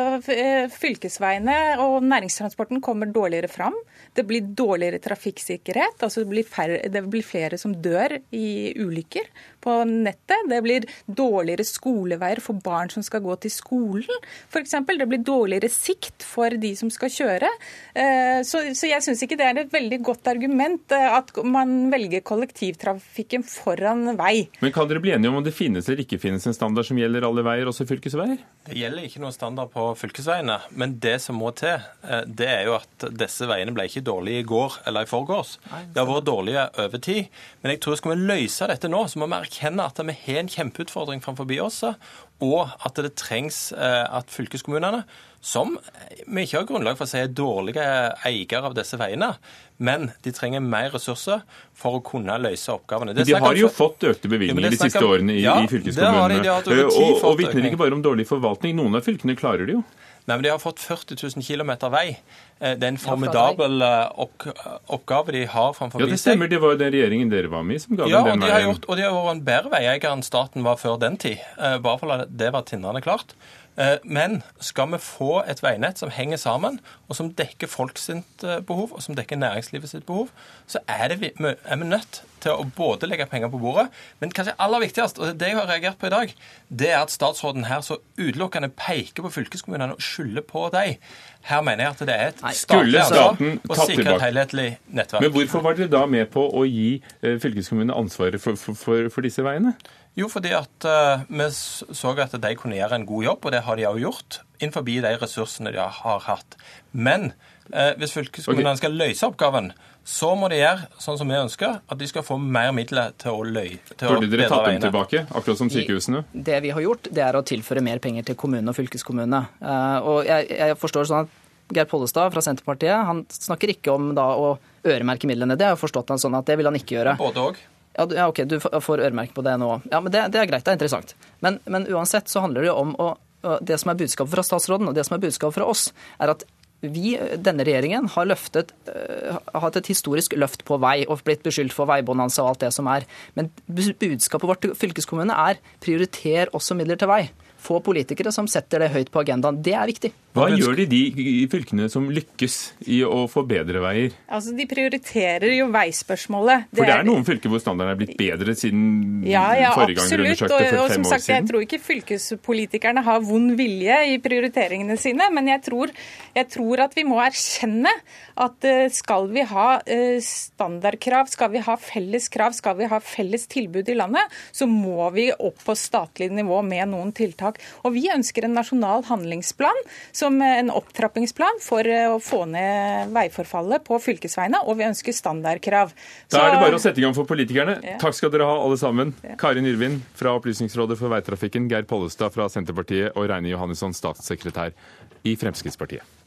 Fylkesveiene og næringstransporten kommer dårligere fram. Det blir dårligere trafikksikkerhet. altså Det blir, færre, det blir flere som dør i ulykker på nettet. Det blir dårligere skoleveier for barn som skal gå til skolen, f.eks. Det blir dårligere sikt for de som skal kjøre. Eh, Så, så jeg syns ikke det er et veldig godt argument eh, at man velger kollektivtrafikken foran vei. Men kan dere bli enige om om det finnes eller ikke finnes en standard som gjelder alle veier, også fylkesveier? Det gjelder ikke noen standard på fylkesveiene, men det som må til, eh, det er jo at disse veiene ble ikke dårlige i går eller i forgårs. De har vært dårlige over tid. Men jeg tror skal vi løse dette nå, så må vi erkjenne at vi har en kjempeutfordring framfor oss, og at det trengs eh, at fylkeskommunene, som vi ikke har grunnlag for å si er dårlige eiere av disse veiene, men de trenger mer ressurser for å kunne løse oppgavene. Det de har jo fått økte bevilgninger de siste årene i, Ja, i det har de, fylkeskommunene. de har Eh, og, og vitner ikke bare om dårlig forvaltning. Noen av fylkene klarer det jo. Nei, men De har fått 40 000 km vei. Eh, Det er en formidabel eh, opp oppgave de har framfor Ja, det stemmer. Det var jo den regjeringen dere var med i som ga Ja, dem den de, har veien. Ja, og de har vært en bedre veieier enn staten var før den tid. eh, Bare for at det var tindrende klart. Eh, Men skal vi få et veinett som henger sammen, og som dekker folk sitt eh, behov, og som dekker næringslivet sitt behov, så er, det vi, er vi nødt til å både legge penger på bordet, men kanskje aller viktigst, og det er det jeg har reagert på i dag, det er at statsråden her så utelukkende peker på fylkeskommunene og skylder på dem. Her mener jeg at det er et statlig ansvar staten å sikre et helhetlig nettverk. Men hvorfor var dere da med på å gi eh, fylkeskommunene ansvaret for, for, for, for disse veiene? Jo, fordi at eh, vi så at de kunne gjøre en god jobb, og det har de også gjort, innenfor de ressursene de har hatt. Men eh, hvis fylkeskommunene skal løse oppgaven, så må de gjøre sånn som vi ønsker, at de skal få mer midler til å løye. til å Burde dere tatt dem tilbake, akkurat som sykehusene? Det vi har gjort, det er å tilføre mer penger til kommunene og fylkeskommunene. Eh, Og jeg, jeg forstår sånn at Geir Pollestad fra Senterpartiet han snakker ikke om da å øremerke midlene. Det har jeg forstått han sånn at det vil han ikke gjøre. Både òg. Ja, ja, OK, du får øremerke på det nå. Ja, men det, det er greit, det er interessant. Men, men uansett så handler det jo om å Det som er budskapet fra statsråden, og det som er budskapet fra oss, er at vi, denne regjeringen, har løftet, øh, har hatt et historisk løft på vei og blitt beskyldt for veibonanza og alt det som er. Men budskapet vårt til fylkeskommunene er prioriter også midler til vei. Få politikere som setter det høyt på agendaen. Det er viktig. Hva gjør de, de i fylkene som lykkes i å få bedre veier? Altså, De prioriterer jo veispørsmålet. For det er noen fylker hvor standarden er blitt bedre siden ja, ja, forrige gang dere undersøkte for for og, fem som år sagt, siden? Jeg tror ikke fylkespolitikerne har vond vilje i prioriteringene sine, men jeg tror, jeg tror at vi må erkjenne at eh, skal vi ha eh, standardkrav, skal vi ha felles krav, skal vi ha felles tilbud i landet, så må vi opp på statlig nivå med noen tiltak. Og Vi ønsker en nasjonal handlingsplan som en opptrappingsplan for eh, å få ned veiforfallet på fylkesveiene, og vi ønsker standardkrav. Da er det bare å sette i gang for politikerne. Ja. Takk skal dere ha, alle sammen. Karin Yrvin fra Opplysningsrådet for veitrafikken, Geir Pollestad fra Senterpartiet og Reine Johannesson, statssekretær i Fremskrittspartiet.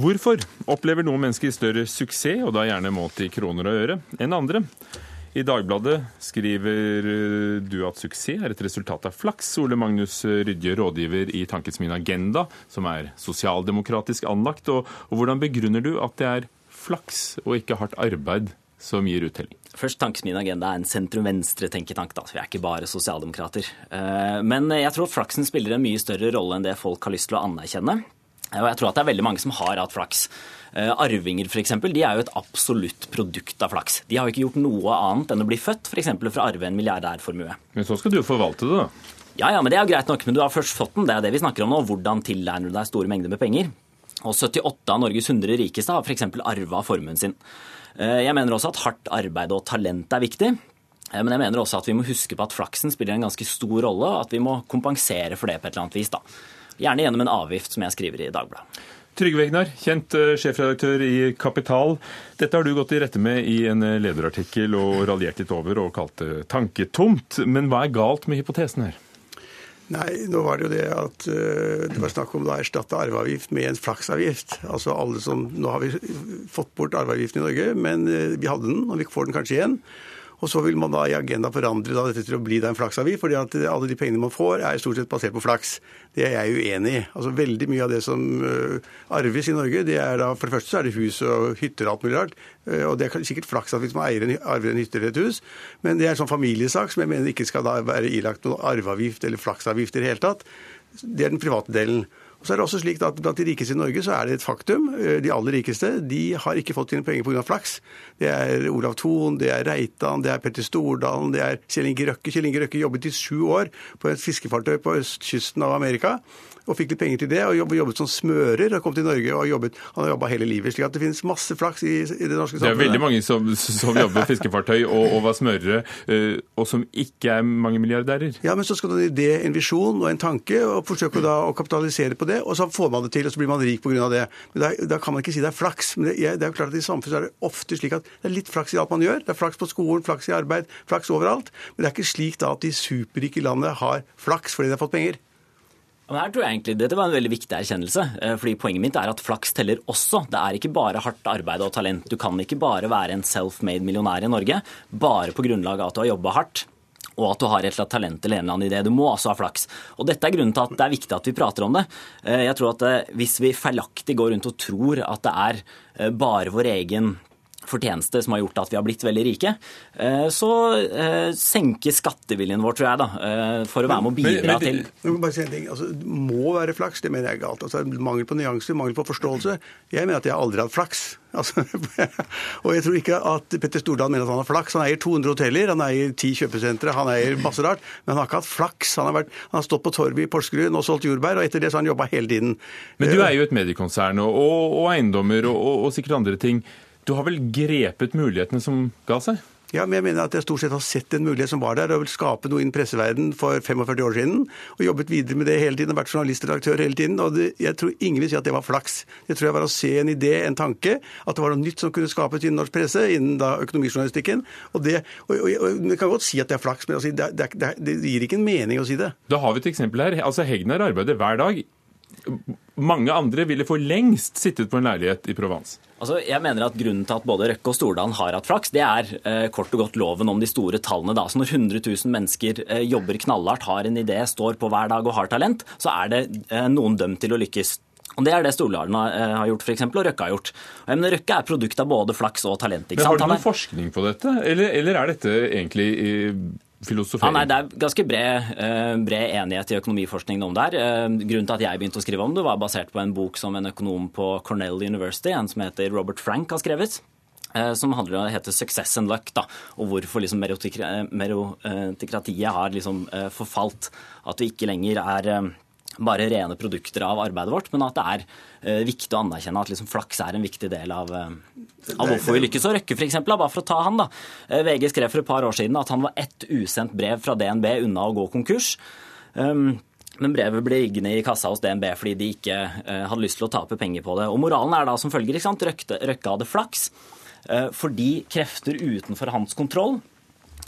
Hvorfor opplever noen mennesker større suksess, og da gjerne målt i kroner og øre, enn andre? I Dagbladet skriver eh, du at suksess er et resultat av flaks. Ole Magnus Rydje, rådgiver i Tankesmien Agenda, som er sosialdemokratisk anlagt. Og, og hvordan begrunner du at det er flaks og ikke hardt arbeid som gir uttelling? Først, Tankesmien Agenda er en sentrum-venstre-tenketank. da, Vi er ikke bare sosialdemokrater. Eh, Men jeg tror flaksen spiller en mye større rolle enn det folk har lyst til å anerkjenne. Og jeg tror at det er veldig mange som har hatt flaks. Eh, Arvinger for eksempel, de er jo et absolutt produkt av flaks. De har jo ikke gjort noe annet enn å bli født f.eks. for å arve en milliardærformue. Men så skal du jo forvalte det, da. Ja, ja, men det er jo greit nok, men du har først fått den. Det er det vi snakker om nå. Hvordan tilegner du deg store mengder med penger? Og 78 av Norges 100 rikeste har f.eks. arva formuen sin. Eh, Jeg mener også at hardt arbeid og talent er viktig. Eh, Men jeg mener også at vi må huske på at flaksen spiller en ganske stor rolle, og at vi må kompensere for det på et eller annet vis. da. Gjerne gjennom en avgift, som jeg skriver i Dagbladet. Trygve Egnar, kjent eh, sjefredaktør i Kapital. Dette har du gått i rette med i en eh, lederartikkel og raljert litt over og kalt det tanketomt. Men hva er galt med hypotesen her? Nei, nå var det jo det at uh, det var snakk om å erstatte arveavgift med en flaksavgift. Altså alle som, Nå har vi fått bort arveavgiften i Norge, men uh, vi hadde den, og vi får den kanskje igjen. Og så vil man da i agenda forandre da dette til å bli da en flaksavgift, fordi at alle de pengene man får, er stort sett basert på flaks. Det er jeg uenig i. Altså Veldig mye av det som uh, arves i Norge, det er da for det første så er det hus og hytter og alt mulig rart. Uh, og det er sikkert flaks at hvis man eier en, arver en hytte eller et hus, men det er en sånn familiesak som jeg mener ikke skal da være ilagt noen arveavgift eller flaksavgift i det hele tatt. Det er den private delen. Og så er det også slik at Blant de rikeste i Norge så er det et faktum. Eh, De aller rikeste de har ikke fått sine penger pga. flaks. Det er Olav Thon, det er Reitan, det er Petter Stordalen, det er Kjell Inge Røkke. Kjell Inge Røkke jobbet i sju år på et fiskefartøy på østkysten av Amerika. Og fikk litt penger til det, og jobbet, jobbet som smører. og kom til Norge og jobbet, Han har jobba hele livet. slik at det finnes masse flaks i, i det norske samfunnet. Det er veldig mange som, som jobber fiskefartøy og, og var smørere, eh, og som ikke er mange milliardærer. Ja, men så skal du ha en idé, en visjon og en tanke, og forsøke da å kapitalisere på det, og så får man det til, og så blir man rik pga. det. Men da, da kan man ikke si det er flaks. Men det, det er jo klart at i samfunnet er det ofte slik at det er litt flaks i alt man gjør. Det er flaks på skolen, flaks i arbeid, flaks overalt. Men det er ikke slik da at de superrike i landet har flaks fordi de har fått penger. Men her tror jeg egentlig Dette var en veldig viktig erkjennelse. eh, fordi Poenget mitt er at flaks teller også. Det er ikke bare hardt arbeid og talent. Du kan ikke bare være en self-made millionær i Norge bare på grunnlag av at du har jobba hardt. Og at du har et eller annet talent eller en eller annen idé. Du må altså ha flaks. Og dette er grunnen til at det er viktig at vi prater om det. Eh, Jeg tror at eh, Hvis vi feilaktig går rundt og tror at det er eh, bare vår egen fortjeneste som har gjort at vi har blitt veldig rike, eh, så eh, senker skatteviljen vår, tror jeg, da, eh, for å være med å bidra til men, må bare si en ting. Altså, det må være flaks, det mener jeg er galt. Altså, mangel på nyanser, mangel på forståelse. Jeg mener at jeg aldri har hatt flaks. Altså, og jeg tror ikke at Petter Stordalen mener at han har flaks. Han eier 200 hoteller, han eier 10 kjøpesentre, han eier masse rart. Men han har ikke hatt flaks. Han har, vært, han har stått på torvet i Porsgrunn og solgt jordbær, og etter det så har han jobba hele tiden. Men du er jo et mediekonsern og, og, og eiendommer og, og, og sikkert andre ting. Du har vel grepet mulighetene som ga seg? Ja, men jeg mener at jeg stort sett har sett en mulighet som var der, og vil skape noe innen presseverden for 45 år siden. Og jobbet videre med det hele tiden, og vært journalistredaktør hele tiden. Og det, jeg tror ingen vil si at det var flaks. Det tror jeg var å se en idé, en tanke, at det var noe nytt som kunne skapes innen norsk presse, innen da økonomijournalistikken. Og det, og, og, og, og kan godt si at det er flaks, men altså, det, det, det, det gir ikke en mening å si det. Da har vi et eksempel her. Altså Hegnar arbeider hver dag. Mange andre ville for lengst sittet på en leilighet i Provence. Altså, jeg mener at Grunnen til at både Røkke og Stordalen har hatt flaks, det er eh, kort og godt loven om de store tallene. Da. Så Når 100 000 mennesker eh, jobber knallhardt, har en idé, står på hver dag og har talent, så er det eh, noen dømt til å lykkes. Og Det er det Stordalen har, har gjort, eksempel, og Røkke har gjort. Og, men Røkke er produkt av både flaks og talent. Men Har du noen forskning på dette, eller, eller er dette egentlig eh, filosofering? Ja, nei, Det er ganske bred, eh, bred enighet i økonomiforskningen om det her. Eh, Grunnen til at jeg begynte å skrive om det, var basert på en bok som en økonom på Cornell University, en som heter Robert Frank, har skrevet. eh, Som handler om, heter 'Success and Luck', da, og hvorfor liksom meritokratiet har liksom forfalt. At vi ikke lenger er bare rene produkter av arbeidet vårt, men at det er uh, viktig å anerkjenne at liksom flaks er en viktig del av, uh, av hvorfor vi lykkes. Og Røkke, eksempel, bare for å ta han, da. Uh, VG skrev for et par år siden at han var ett usendt brev fra DNB unna å gå konkurs. Um, men brevet ble liggende i kassa hos DNB fordi de ikke eh, hadde lyst til å tape penger på det. Og moralen er da som følger. ikke sant? Røkke, Røkke hadde flaks eh, fordi krefter utenfor hans kontroll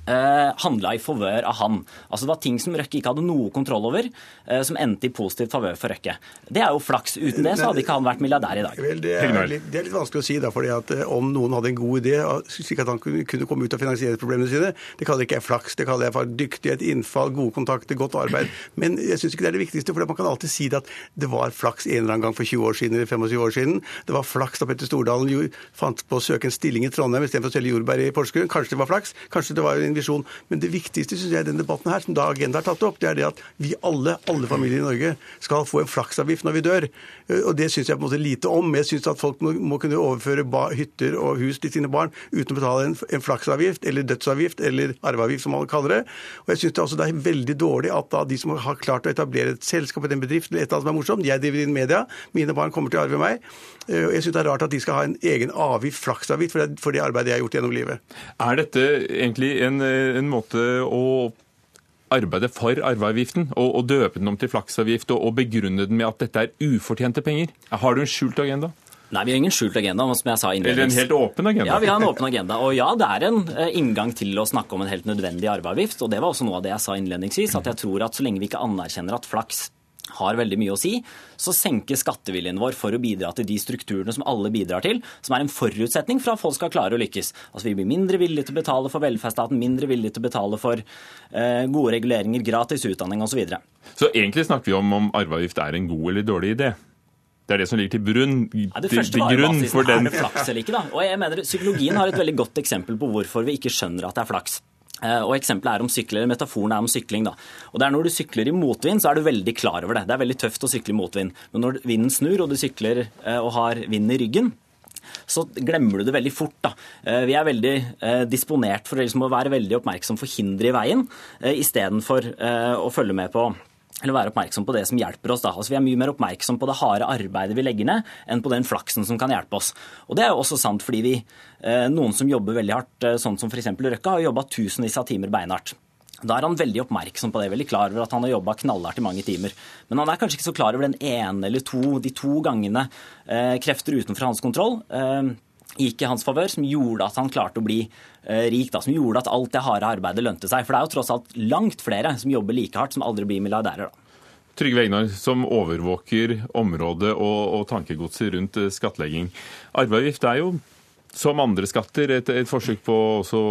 eh, handla i favør av han. Altså Det var ting som Røkke ikke hadde noe kontroll over, eh, som endte i positiv favør for Røkke. Det er jo flaks. Uten det så hadde ikke han vært milliardær i dag. Vel, det, er litt, det er litt vanskelig å si, da, fordi at eh, om noen hadde en god idé, slik at han kunne, kunne komme ut av finansieringsproblemene sine, det kaller ikke jeg flaks. Det kaller jeg for dyktighet, innfall, gode kontakter, godt arbeid. Men jeg syns ikke det er det viktigste, for man kan alltid si det at det var flaks en eller annen gang for 20 år siden eller 25 år siden. Det var flaks da Petter Stordalen fant på å søke en stilling i Trondheim istedenfor å selge jordbær i Porsgrunn. Kanskje det var flaks, kanskje det var en visjon. Men det viktigste synes jeg i denne debatten her, som da Agenda har tatt opp, det er det at vi alle, alle familier i Norge, skal få en flaksavgift når vi dør. Eh, Og det syns jeg på en måte lite om. Jeg syns at folk må, må kunne overføre ba, hytter og hus til sine barn uten å betale en, en flaksavgift, eller dødsavgift, eller arveavgift, som man kaller det. Og jeg syns det, det er veldig dårlig at da de som har klart å etablere et selskap eller en bedrift, eller et eller annet som er morsomt Jeg driver inn media, mine barn kommer til å arve meg. Eh, Og jeg syns det er rart at de skal ha en egen avgift, flaksavgift, for det, for det arbeidet jeg har gjort gjennom livet. Er dette egentlig en, en måte å arbeide for arveavgiften, og, og døpe den om til flaksavgift, og, og begrunne den med at dette er ufortjente penger? Har du en skjult agenda? Nei, vi har ingen skjult agenda, som jeg sa Eller en helt åpen agenda? Ja, vi har en åpen agenda. Og ja, det er en eh, inngang til å snakke om en helt nødvendig arveavgift. Og det var også noe av det jeg sa innledningsvis, at jeg tror at så lenge vi ikke anerkjenner at flaks har veldig mye å si, så senker skatteviljen vår for å bidra til de strukturene som alle bidrar til, som er en forutsetning for at folk skal klare å lykkes. Altså Vi blir mindre villige til å betale for velferdsstaten, mindre villige til å betale for eh, gode reguleringer, gratis utdanning osv. Så, videre. så egentlig snakker vi om om arveavgift er en god eller dårlig idé? Det er det som ligger til grunn, Ja, det første til grunn for den Er det flaks eller ikke? da? Og jeg mener Psykologien har et veldig godt eksempel på hvorfor vi ikke skjønner at det er flaks. Eh, Og Eksempelet er om sykler, Metaforen er om sykling. da. Og det er Når du sykler i motvind, så er du veldig klar over det. Det er veldig tøft å sykle i motvind. Men når vinden snur, og du sykler eh, og har vind i ryggen, så glemmer du det veldig fort. da. Eh, Vi er veldig disponert for liksom å være veldig oppmerksom for hindre i veien, istedenfor å følge med på eller være oppmerksom på det som hjelper oss. da. Altså, vi er mye mer oppmerksom på det harde arbeidet vi legger ned, enn på den flaksen som kan hjelpe oss. Og Det er jo også sant fordi vi, eh, noen som jobber veldig hardt, eh, sånn som f.eks. Røkke, har jobba tusenvis av timer beinhardt. Da er han veldig oppmerksom på det, veldig klar over at han har jobba knallhardt i mange timer. Men han er kanskje ikke så klar over den ene eller to, de to gangene eh, krefter utenfor hans kontroll eh, gikk i hans favør, som gjorde at han klarte å bli eh, rik. Da, som gjorde at alt det harde arbeidet lønte seg. For det er jo tross alt langt flere som jobber like hardt, som aldri blir milliardærer. da. Trygve Egnar, som overvåker området og, og tankegodset rundt eh, skattlegging. Arveavgift er jo som andre skatter et, et forsøk på å,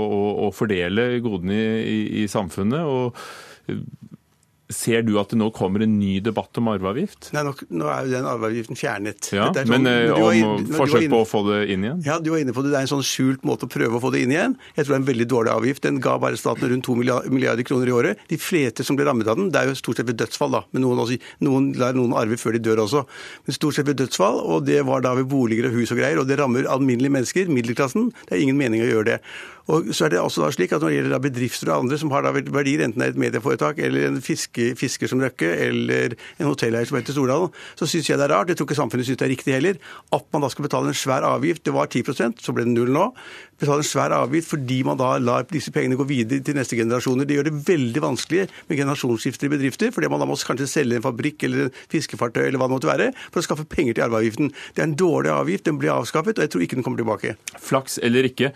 å fordele godene i, i, i samfunnet. og eh, Ser du at det nå kommer en ny debatt om arveavgift? Nei, nå, nå er jo den arveavgiften fjernet. Ja, sånn- Men eh, om inn- forsøk inne- på å få det inn igjen? Ja, du var inne på det. Det er en sånn skjult måte å prøve å få det inn igjen. Jeg tror det er en veldig dårlig avgift. Den ga bare staten rundt 2 milliarder, milliarder kroner i året. De fleste som ble rammet av den, det er jo stort sett ved dødsfall, da. Men noen, også, noen lar noen arve før de dør også. Men stort sett ved dødsfall, og det var da ved boliger og hus og greier. Og det rammer alminnelige mennesker, middelklassen. Det er ingen mening å gjøre det. Og så er det også da slik at Når det gjelder bedrifter og andre som har verdier, enten det er et medieforetak eller en fiske, fisker som Røkke eller en hotelleier som heter Stordalen, så syns jeg det er rart, jeg tror ikke samfunnet syns det er riktig heller, at man da skal betale en svær avgift. Det var 10% så ble det null nå. Betale en svær avgift fordi man da lar disse pengene gå videre til neste generasjoner. Det gjør det veldig vanskelig med generasjonsskifter i bedrifter, fordi man da må kanskje selge en fabrikk eller en fiskefartøy eller hva det måtte være, for å skaffe penger til arveavgiften. Det er en dårlig avgift, den blir avskaffet, og jeg tror ikke den kommer tilbake. Flaks eller ikke,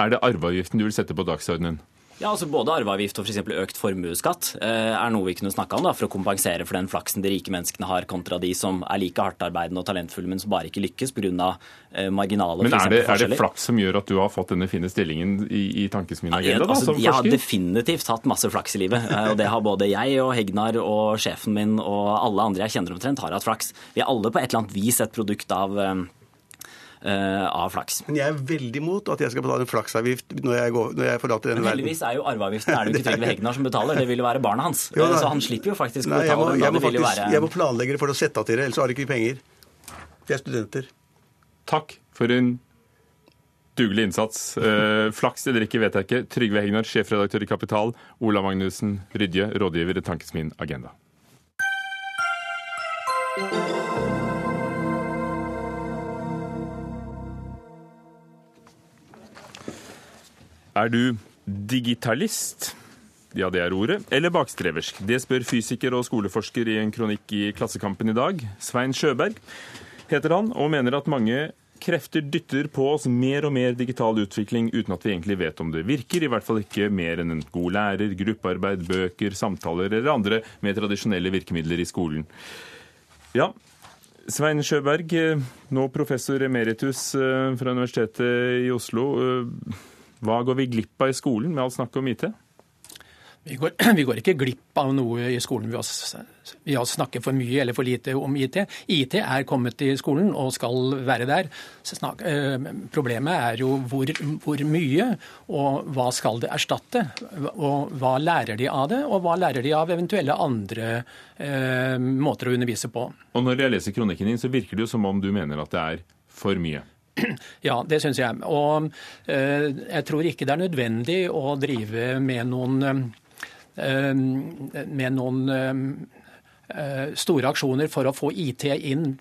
er det arveavgiften du vil sette på dagsordenen? Ja, altså Både arveavgift og for økt formuesskatt eh, er noe vi kunne snakka om da, for å kompensere for den flaksen de rike menneskene har, kontra de som er like hardtarbeidende og talentfulle, men som bare ikke lykkes pga. Eh, marginale Men er det, er det flaks som gjør at du har fått denne fine stillingen i, i Tankesmien Ja, Agenda? da, altså, jeg har definitivt hatt masse flaks i livet. eh, Og det har både jeg og Hegnar og sjefen min og alle andre jeg kjenner omtrent, har hatt flaks. Vi er alle på et eller annet vis et produkt av, av flaks. Men jeg er veldig imot at jeg skal betale en flaksavgift når jeg, går, når jeg forlater denne Men verden. heldigvis er jo arveavgiften er det jo ikke Trygve Hegnar som betaler, det vil jo være barna hans. Jo, Eh. Så han slipper jo faktisk å Nei, jeg må, betale jeg, må Det faktisk, være... jeg må planlegge det for å sette av til det, ellers har de ikke penger. De er studenter. Takk for en dugelig innsats. Eh, flaks eller ikke, vet jeg ikke. Trygve Hegnar, sjefredaktør i Kapital. Ola Magnussen Rydje, rådgiver i Tankesmien Agenda. Er du digitalist? Ja, det er ordet. Eller bakstreversk? Det spør fysiker og skoleforsker i en kronikk i Klassekampen i dag. Svein Sjøberg heter han, og mener at mange krefter dytter på oss mer og mer digital utvikling uten at vi egentlig vet om det virker. I hvert fall ikke mer enn en god lærer, gruppearbeid, bøker, samtaler eller andre med tradisjonelle virkemidler i skolen. Ja, Svein Sjøberg, eh, nå professor emeritus eh, fra Universitetet i Oslo. Hva går vi glipp av i skolen med alt snakket om IT? Vi går, vi går ikke glipp av noe i skolen ved å, snakke for mye eller for lite om IT. IT er kommet i skolen og skal være der. Snak, eh, problemet er jo hvor, hvor mye, og hva skal det erstatte? Og hva lærer de av det, og hva lærer de av eventuelle andre eh, måter å undervise på? Og når jeg leser kronikken din, så virker det jo som om du mener at det er for mye. Ja, det syns jeg. Og eh, jeg tror ikke det er nødvendig å drive med noen eh, med noen eh, store aksjoner for å få IT inn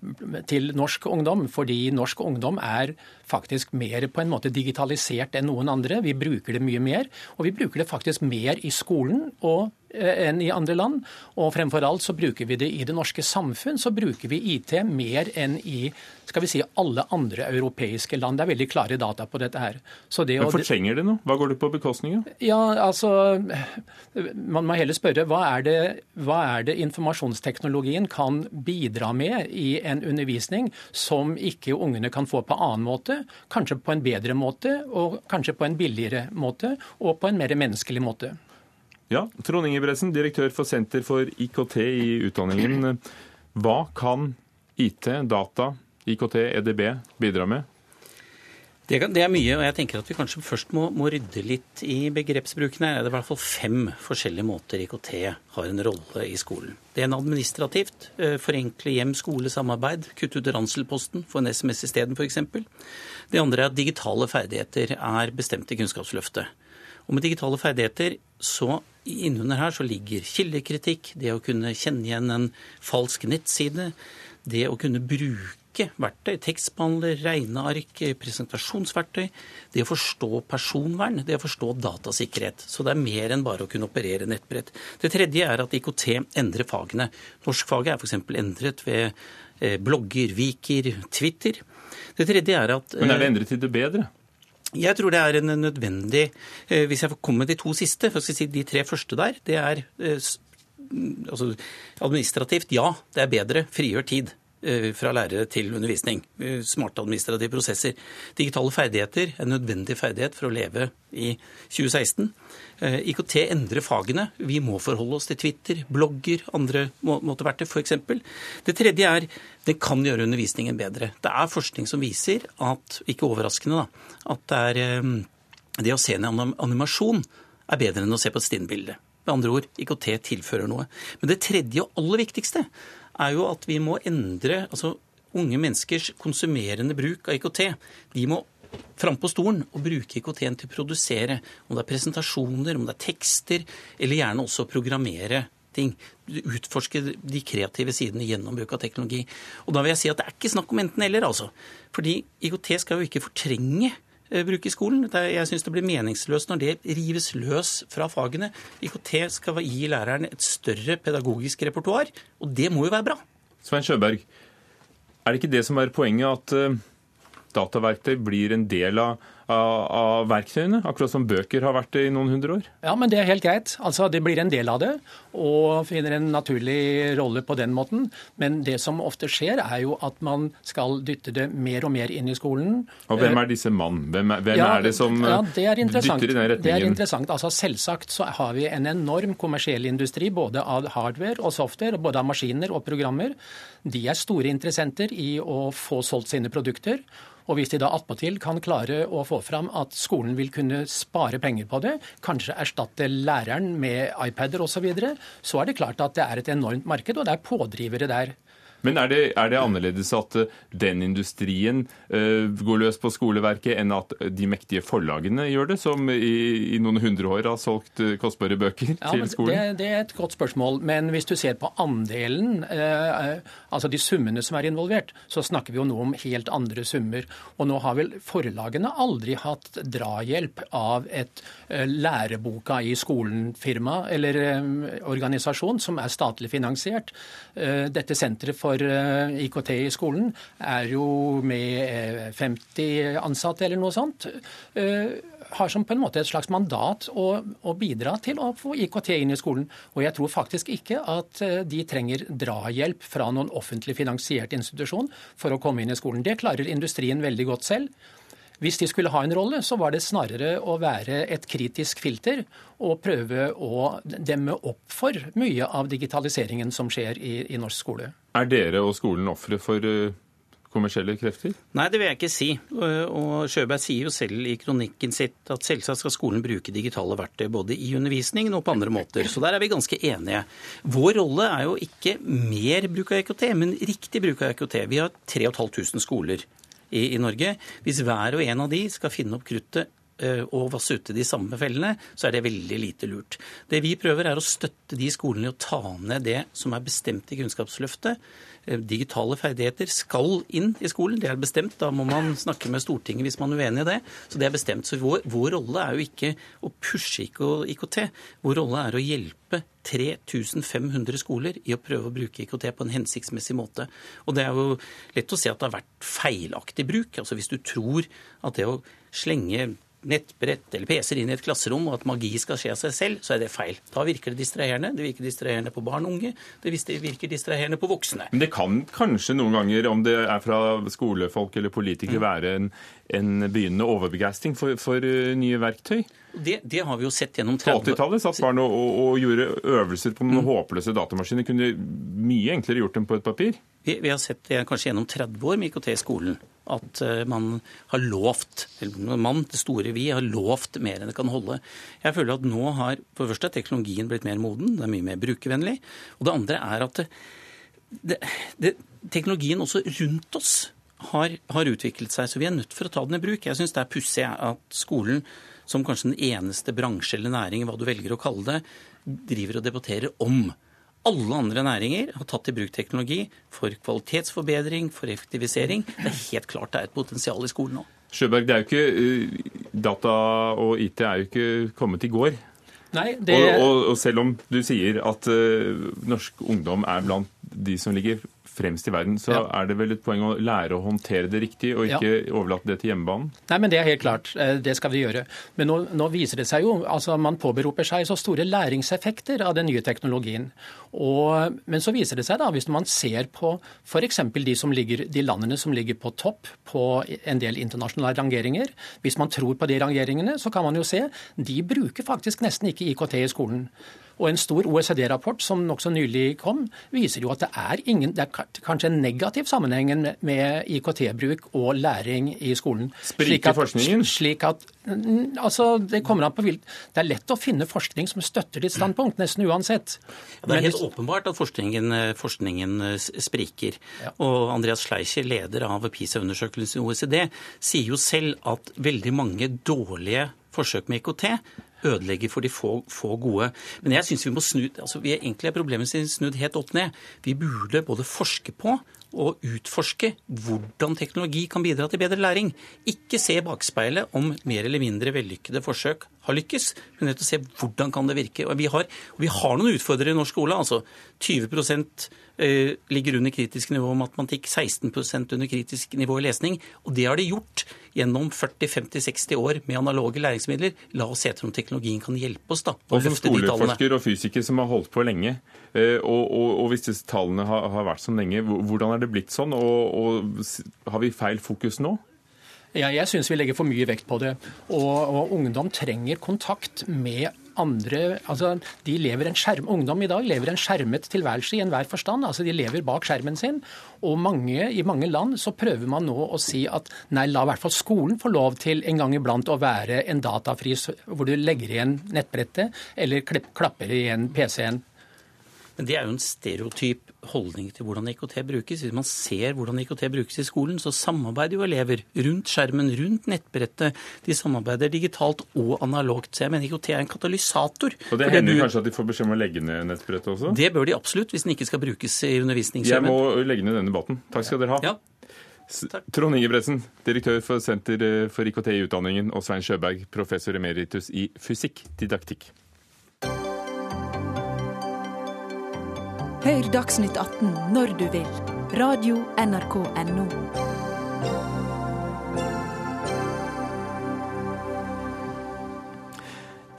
til norsk ungdom, fordi norsk ungdom er faktisk mer på en måte digitalisert enn noen andre. Vi bruker det mye mer, og vi bruker det faktisk mer i skolen og, enn i andre land. Og fremfor alt så bruker vi det i det norske samfunn, så bruker vi IT mer enn i skal vi si, alle andre europeiske land. Det er veldig klare data på dette her. Så det Men fortrenger det noe? Hva går det på bekostning av? ja, altså Man må heller spørre hva er, det, hva er det informasjonsteknologien kan bidra med i en undervisning som ikke ungene kan få på annen måte, kanskje på en bedre måte, og kanskje på en billigere måte, og på en mer menneskelig måte. Ja, Trond Ingebretsen, direktør for Senter for IKT i utdanningen. Hva kan IT, data, IKT, EDB bidra med? Det, kan- det er mye, og jeg tenker at vi kanskje først må, må rydde litt i begrepsbruken her. Det er i hvert fall fem forskjellige måter IKT har en rolle i skolen. Det ene administrativt. eh, Forenkle hjem-skole-samarbeid. Kutte ut ranselposten, få en SMS isteden f.eks. Det andre er at digitale ferdigheter er bestemt i Kunnskapsløftet. Og med digitale ferdigheter så innunder her så ligger kildekritikk, det å kunne kjenne igjen en falsk nettside, det å kunne bruke verktøy, tekstbehandler, regneark, presentasjonsverktøy, det å forstå personvern, det å forstå datasikkerhet. Så det er mer enn bare å kunne operere nettbrett. Det tredje er at IKT endrer fagene. Norskfaget er f.eks. endret ved eh, blogger, Viker, Twitter. Det tredje er at Men er det eh, endret til det bedre? Jeg tror det er en nødvendig eh, Hvis jeg får komme med de to siste, for jeg skal si de tre første der, det er eh, altså, administrativt ja, det er bedre. Frigjør tid fra lærere til undervisning. Eh, Smarte administrative prosesser. Digitale ferdigheter er en nødvendig ferdighet for å leve i 2016. Eh, IKT endrer fagene. Vi må forholde oss til Twitter, blogger, andre må- måteverktøy f.eks. Det tredje er det kan gjøre undervisningen bedre. Det er forskning som viser at, ikke overraskende, da, at det, er, eh, det å se en anim- animasjon er bedre enn å se på et stinnbilde. Med andre ord, IKT tilfører noe. Men det tredje og aller viktigste er jo at vi må endre altså unge menneskers konsumerende bruk av IKT. De må fram på stolen og bruke IKT-en til å produsere. Om det er presentasjoner, om det er tekster, eller gjerne også programmere ting. Utforske de kreative sidene gjennom bruk av teknologi. Og da vil jeg si at det er ikke snakk om enten-eller, altså. Fordi IKT skal jo ikke fortrenge eh, bruk i skolen. Jeg syns det blir meningsløst når det rives løs fra fagene. IKT skal gi læreren et større pedagogisk repertoar, og det må jo være bra. Svein Sjøberg, er det ikke det som er poenget, at eh, dataverktøy blir en del av, av, av verktøyene, akkurat som bøker har vært det i noen hundre år? Ja, men det er helt greit. Altså, Det blir en del av det, og finner en naturlig rolle på den måten. Men det som ofte skjer, er jo at man skal dytte det mer og mer inn i skolen. Og hvem er disse mann? Hvem er, hvem Ja, er det som ja, det er interessant. dytter i den Det er interessant. Altså, selvsagt så har vi en enorm kommersiell industri, både av hardware og software, både av maskiner og programmer. De er store interessenter i å få solgt sine produkter. Og hvis de da attpåtil kan klare å få fram at skolen vil kunne spare penger på det, kanskje erstatte læreren med iPader osv., så, videre, så er det klart at det er et enormt marked, og det er pådrivere der. Men er det, er det annerledes at eh, den industrien uh, går løs på skoleverket, enn at de mektige forlagene gjør det, som i, i noen hundre år har solgt eh, kostbare bøker Ja, til skolen? det, det er et godt spørsmål. Men hvis du ser på andelen, uh, altså de summene som er involvert, så snakker vi jo nå om helt andre summer. Og nå har vel forlagene aldri hatt drahjelp av et uh, læreboka i skolen-firma eller organisasjon som er statlig finansiert. Dette senteret for eh, IKT i skolen er jo med eh, 50 ansatte eller noe sånt. Eh, har som på en måte et slags mandat å, å bidra til å få IKT inn i skolen. Og jeg tror faktisk ikke at eh, de trenger drahjelp fra noen offentlig finansiert institusjon for å komme inn i skolen. Det klarer industrien veldig godt selv. Hvis de skulle ha en rolle, så var det snarere å være et kritisk filter og prøve å demme opp for mye av digitaliseringen som skjer i, i norsk skole. Er dere og skolen ofre for eh, kommersielle krefter? Nei, det vil jeg ikke si. Og- Og Sjøberg sier jo selv i kronikken sitt at selvsagt skal skolen bruke digitale verktøy både i undervisningen og på andre måter. Så der er vi ganske enige. Vår rolle er jo ikke mer bruk av IKT, men riktig bruk av IKT. Vi har 3500 skoler i, i Norge. Hvis hver og en av de skal finne opp kruttet eh, og vasse ute de samme fellene, så er det veldig lite lurt. Det vi prøver er å støtte de skolene i å ta ned det som er bestemt i Kunnskapsløftet. Eh, Digitale ferdigheter skal inn i skolen, det er bestemt. Da må man snakke med Stortinget hvis man er uenig i det. Så det er bestemt. Så vår, vår rolle er jo ikke å pushe IKT. Vår rolle er å hjelpe 3500 skoler i å prøve å bruke IKT på en hensiktsmessig måte. Og det er jo lett å se at det har vært feilaktig bruk. Altså hvis du tror at det å slenge nettbrett eller PC-er inn i et klasserom, og at magi skal skje av seg selv, så er det feil. Da virker det distraherende. Det virker distraherende på barn og unge. Det virker distraherende på voksne. Men det kan kanskje noen ganger, om det er fra skolefolk eller Mm. politikere, være en, en begynnende overbegeistring for, for eh, nye verktøy? Det, det har vi jo sett gjennom På 30 80-tallet satt barn og, og, og gjorde øvelser på Mm. noen håpløse datamaskiner. Kunne mye enklere gjort dem på et papir. Vi, vi har sett det kanskje gjennom 30 år med IKT i skolen. At eh, man har lovt, eller man, det store vi, har lovt mer enn det kan holde. Jeg føler at nå har for det første teknologien blitt mer moden, det er mye mer brukervennlig. Og det andre er at det, det, det, teknologien også rundt oss har, har utviklet seg, så vi er nødt for å ta den i bruk. Jeg syns det er pussig at skolen, som kanskje den eneste bransje eller næring, hva du velger å kalle det, driver og debatterer om. Alle andre næringer har tatt i bruk teknologi for kvalitetsforbedring, for effektivisering. Det er helt klart det er et potensial i skolen nå. Sjøberg, det er jo ikke, eh, data og IT er jo ikke kommet i går. Nei, det, Og, og, og selv om du sier at uh, norsk ungdom er blant de som ligger fremst i verden, så Ja. er det vel et poeng å lære å håndtere det riktig, og ikke overlate det til hjemmebanen? Nei, men Det er helt klart. Eh, Det skal vi gjøre. Men nå, nå viser det seg jo altså Man påberoper seg så store læringseffekter av den nye teknologien. Og, men så viser det seg, da, hvis man ser på f.eks. De, som ligger, de landene som ligger på topp på en del internasjonale rangeringer Hvis man tror på de rangeringene, så kan man jo se de bruker faktisk nesten ikke IKT i skolen. Og en stor OECD-rapport som nokså nylig kom, viser jo at det er, ingen, det er kanskje en negativ sammenheng med IKT-bruk og læring i skolen. Spriker forskningen? Slik at, mm, altså, det kommer an på vilt. Det er lett å finne forskning som støtter ditt standpunkt, nesten uansett. Ja, det er helt åpenbart at forskningen, forskningen spriker. Ja. Og Andreas Schleicher, leder av PISA-undersøkelsen i OECD, sier jo selv at veldig mange dårlige forsøk med IKT ødelegger for de få, få gode. Men jeg syns vi må snu altså vi er egentlig er problemet snudd helt opp ned. Vi burde både forske på og utforske hvordan teknologi kan bidra til bedre læring. Ikke se bakspeilet om mer eller mindre vellykkede forsøk har lykkes, men nødt til se hvordan kan det virke. Og vi har, og vi har noen utfordrere i norsk skole. altså 20 eh, ligger under kritisk nivå i matematikk, 16 under kritisk nivå i lesning. Og det har de gjort gjennom 40-50-60 år med analoge læringsmidler. La oss se etter om teknologien kan hjelpe oss da. Og som skoleforsker og fysiker som har holdt på lenge, eh, og, og, og hvis disse tallene har, har, vært sånn lenge, hvordan er det blitt sånn? Og, og har vi feil fokus nå? Ja, jeg syns vi legger for mye vekt på det. Og, og, ungdom trenger kontakt med andre altså de lever en skjerm, Ungdom i dag lever en skjermet tilværelse i enhver forstand. altså De lever bak skjermen sin. Og mange, i mange land så prøver man nå å si at nei, la i hvert fall skolen få lov til en gang iblant å være en datafri hvor du legger igjen nettbrettet eller klapper igjen PC-en. Men det er jo en stereotyp holdning til hvordan IKT brukes. Hvis man ser hvordan IKT brukes i skolen, så samarbeider jo elever rundt skjermen, rundt nettbrettet. De samarbeider digitalt og analogt. Så jeg mener IKT er en katalysator. Og det hender du... kanskje at de får beskjed om å legge ned nettbrettet også? Det bør de absolutt, hvis den ikke skal brukes i undervisningsskjermen. Jeg må legge ned denne debatten. Takk skal dere ha. Ja. Trond Ingebretsen, direktør for Senter eh, for IKT i utdanningen, og Svein Sjøberg, professor emeritus i fysikk-didaktikk. Hør Dagsnytt 18 når du vil. Radio NRK Radio.nrk.no.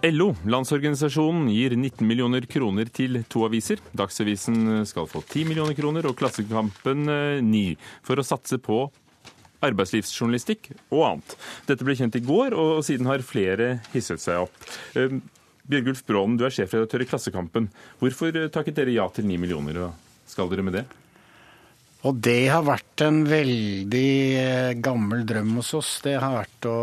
LO, Landsorganisasjonen, gir 19 millioner kroner til to aviser. Dagsavisen skal få 10 millioner kroner og Klassekampen 9, eh, for å satse på arbeidslivsjournalistikk og annet. Dette ble kjent i går, og siden har flere hisset seg opp. Eh, Bjørgulf Brånen, du er sjefredaktør i Klassekampen. Hvorfor eh, takket dere ja til 9 millioner, og skal dere med det? Og det har vært en veldig eh, gammel drøm hos oss. Det har vært å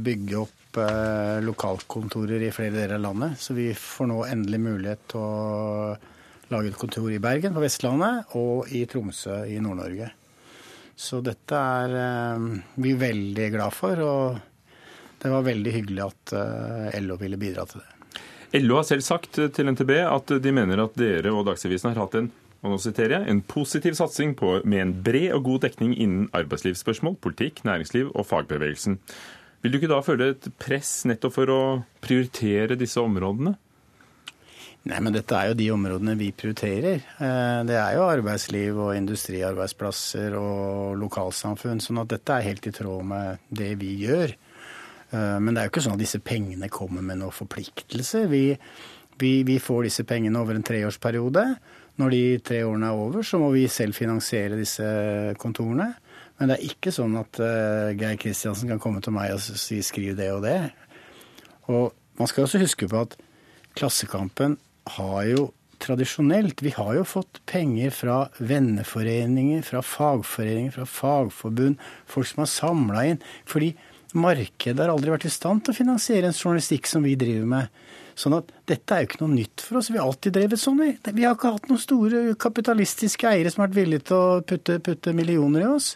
bygge opp eh, lokalkontorer i flere deler av landet. Så vi får nå endelig mulighet til å lage et kontor i Bergen på Vestlandet og i Tromsø i Nord-Norge. Så dette er vi veldig glad for, og det var veldig hyggelig at LO ville bidra til det. LO har selv sagt til NTB at de mener at dere og Dagsavisen har hatt en og nå siterer jeg, en positiv satsing på, med en bred og god dekning innen arbeidslivsspørsmål, politikk, næringsliv og fagbevegelsen. Vil du ikke da føle et press nettopp for å prioritere disse områdene? Nei, men dette er jo de områdene vi prioriterer. Eh, det er jo arbeidsliv og industriarbeidsplasser og lokalsamfunn. sånn at dette er helt i tråd med det vi gjør. Eh, men det er jo ikke sånn at disse pengene kommer med noen forpliktelse. Vi, vi, vi, får disse pengene over en treårsperiode. Når de tre årene er over, så må vi selv finansiere disse kontorene. Men det er ikke sånn at uh, Geir Kristiansen kan komme til meg og si 'skriv det og det'. Og man skal også huske på at Klassekampen har jo tradisjonelt Vi har jo fått penger fra venneforeninger, fra fagforeninger, fra fagforbund, folk som har samla inn. fordi Markedet har aldri vært i stand til å finansiere en journalistikk som vi driver med. Sånn at dette er jo ikke noe nytt for oss. Vi har alltid drevet sånn. Vi har ikke hatt noen store kapitalistiske eiere som har vært villige til å putte, putte millioner i oss.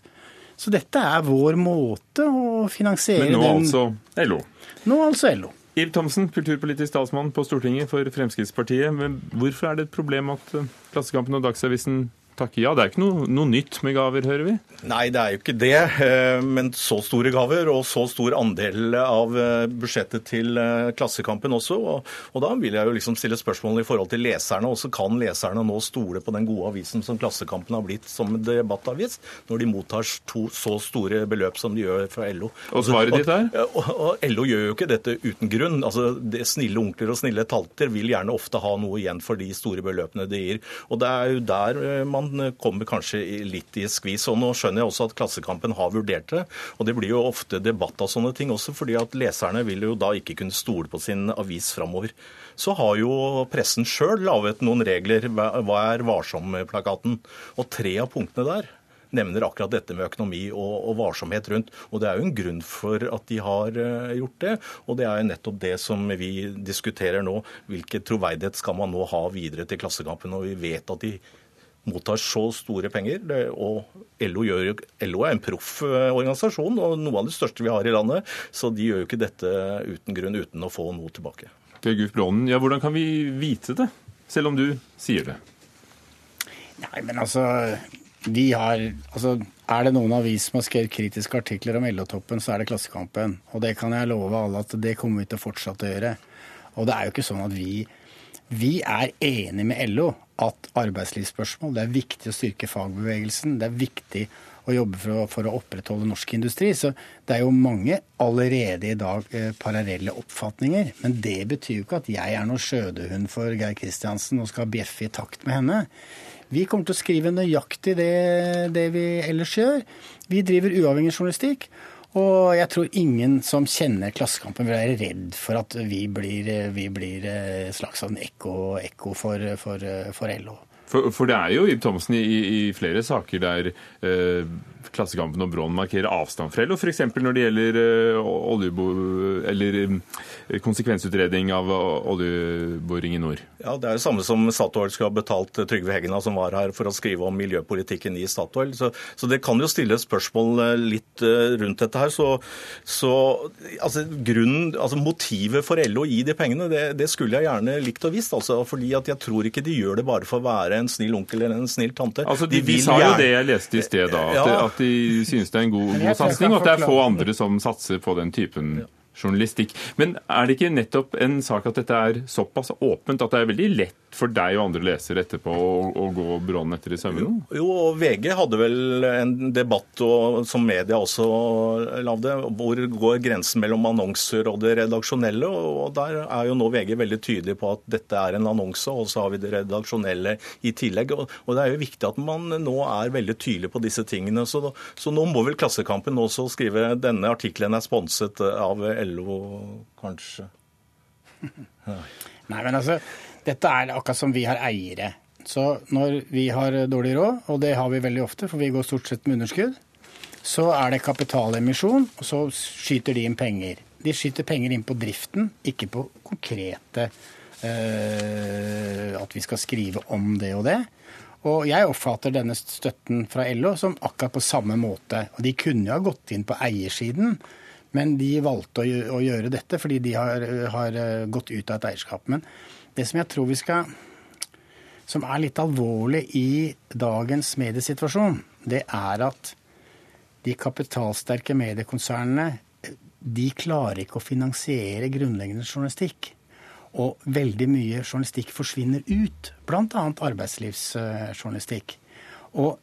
Så dette er vår måte å finansiere den Men nå den... altså LO? Nå altså LO. Ib Thomsen, kulturpolitisk talsmann på Stortinget for Fremskrittspartiet. Men hvorfor er det et problem at Klassekampen og Dagsavisen takke ja. Det er ikke noe, noe, nytt med gaver, hører vi? Nei, det er jo ikke det. Eh, men så store gaver og så stor andel av eh, budsjettet til eh, Klassekampen også. Og, og da vil jeg jo liksom stille spørsmål i forhold til leserne. Også kan leserne nå stole på den gode avisen som Klassekampen har blitt som debattavis, når de mottar to, så store beløp som de gjør fra LO. Og svaret ditt er? Og, og, LO gjør jo ikke dette uten grunn. Altså, det, Snille onkler og snille talter vil gjerne ofte ha noe igjen for de store beløpene de gir. Og det er jo der man man kommer kanskje litt i skvis. Og nå skjønner jeg også at Klassekampen har vurdert det. Og det blir jo ofte debatt av sånne ting også, fordi at leserne vil jo da ikke kunne stole på sin avis framover. Så har jo pressen sjøl laget noen regler. Hva er varsom-plakaten? Og tre av punktene der nevner akkurat dette med økonomi og, og, varsomhet rundt. Og Det er jo en grunn for at de har uh, gjort det. Og det er jo nettopp det som vi diskuterer nå. Hvilken troverdighet skal man nå ha videre til Klassekampen? Og vi vet at de mottar så store penger. Det, og LO, gjør, LO er en proff eh, organisasjon og noe av det største vi har i landet. Så de gjør jo ikke dette uten grunn, uten å få noe tilbake. Per Guf Brånen, ja, hvordan kan vi vite det, selv om du sier det? Nei, men altså, de har, altså Er det noen avis som har skrevet kritiske artikler om LO-toppen, så er det Klassekampen. Og det kan jeg love alle at det kommer vi til å fortsette å gjøre. Og det er jo ikke sånn at vi Vi er enig med LO at arbeidslivsspørsmål Det er viktig å styrke fagbevegelsen. Det er viktig å jobbe for å, for å opprettholde norsk industri. Så det er jo mange allerede i dag eh, parallelle oppfatninger. Men det betyr jo ikke at jeg er noen skjødehund for Geir Kristiansen og skal bjeffe i takt med henne. Vi kommer til å skrive nøyaktig det, det vi ellers gjør. Vi driver uavhengig journalistikk. Og jeg tror ingen som kjenner Klassekampen vil være redd for at vi blir, vi blir slags en ekko, ekko for, for, for LO. For, for, det er jo Ib Thomsen i, i, flere saker der eh, Klassekampen og Brån markerer avstand fra LO, f.eks. når det gjelder eh, oljebo, eller eh, konsekvensutredning av oljeboring i nord. Ja, Det er det samme som Statoil skal ha betalt Trygve Hegna, som var her for å skrive om miljøpolitikken i Statoil. Så, så det kan jo stille spørsmål eh, litt eh, rundt dette her. Så, så altså, grunnen, altså Motivet for LO å gi de pengene, det, det skulle jeg gjerne likt å visst. Altså, fordi at jeg tror ikke de gjør det bare for å være en snill onkel eller en snill tante. Altså, De, de sa jo det jeg leste i sted, da. At, ja. at de synes det er en god, god satsing, og at det er få andre som satser på den typen journalistikk. Men er det ikke nettopp en sak at dette er såpass åpent at det er veldig lett for deg og andre lesere etterpå å, å gå Brånen etter i sømmene? Jo, jo, og VG hadde vel en debatt, og, som media også lagde, hvor går grensen mellom annonser og det redaksjonelle. og Der er jo nå VG veldig tydelig på at dette er en annonse, og så har vi det redaksjonelle i tillegg. Og, og Det er jo viktig at man nå er veldig tydelig på disse tingene. Så, så nå må vel Klassekampen også skrive denne artikkelen er sponset av LO, kanskje. Nei, men altså, dette er akkurat som vi har eiere. Så når vi har dårlig råd, og det har vi veldig ofte, for vi går stort sett med underskudd, så er det kapitalemisjon, og så skyter de inn penger. De skyter penger inn på driften, ikke på konkrete øh, At vi skal skrive om det og det. Og jeg oppfatter denne støtten fra LO som akkurat på samme måte. Og de kunne jo ha gått inn på eiersiden, men de valgte å, gjøre dette fordi de har, har eh, gått ut av et eierskap. Men det som jeg tror vi skal Som er litt alvorlig i dagens mediesituasjon, det er at de kapitalsterke mediekonsernene de klarer ikke å finansiere grunnleggende journalistikk. Og veldig mye journalistikk forsvinner ut, bl.a. arbeidslivsjournalistikk. Og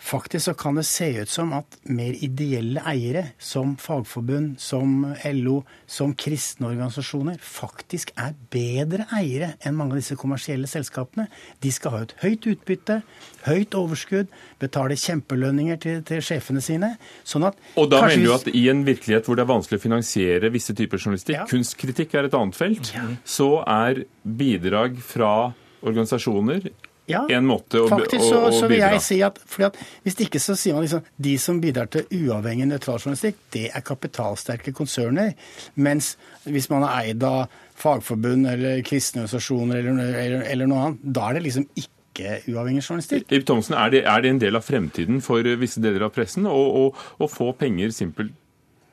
Faktisk så kan det se ut som at mer ideelle eiere, som fagforbund, som LO, som kristne organisasjoner, faktisk er bedre eiere enn mange av disse kommersielle selskapene. De skal ha et høyt utbytte, høyt overskudd, betale kjempelønninger til, til sjefene sine. sånn at... Og da mener du at i en virkelighet hvor det er vanskelig å finansiere visse typer journalistikk, ja. kunstkritikk er et annet felt, ja. så er bidrag fra organisasjoner ja, en måte å, faktisk så, å, å så vil jeg si at, at Hvis ikke så sier man liksom de som bidrar til uavhengig nøytral journalistikk, det er kapitalsterke konserner. Mens hvis man er eid av fagforbund eller kristne organisasjoner eller, eller, eller, noe annet, da er det liksom ikke uavhengig journalistikk. Ib Thomsen, er det, er det, en del av fremtiden for visse deler av pressen å få penger simpelt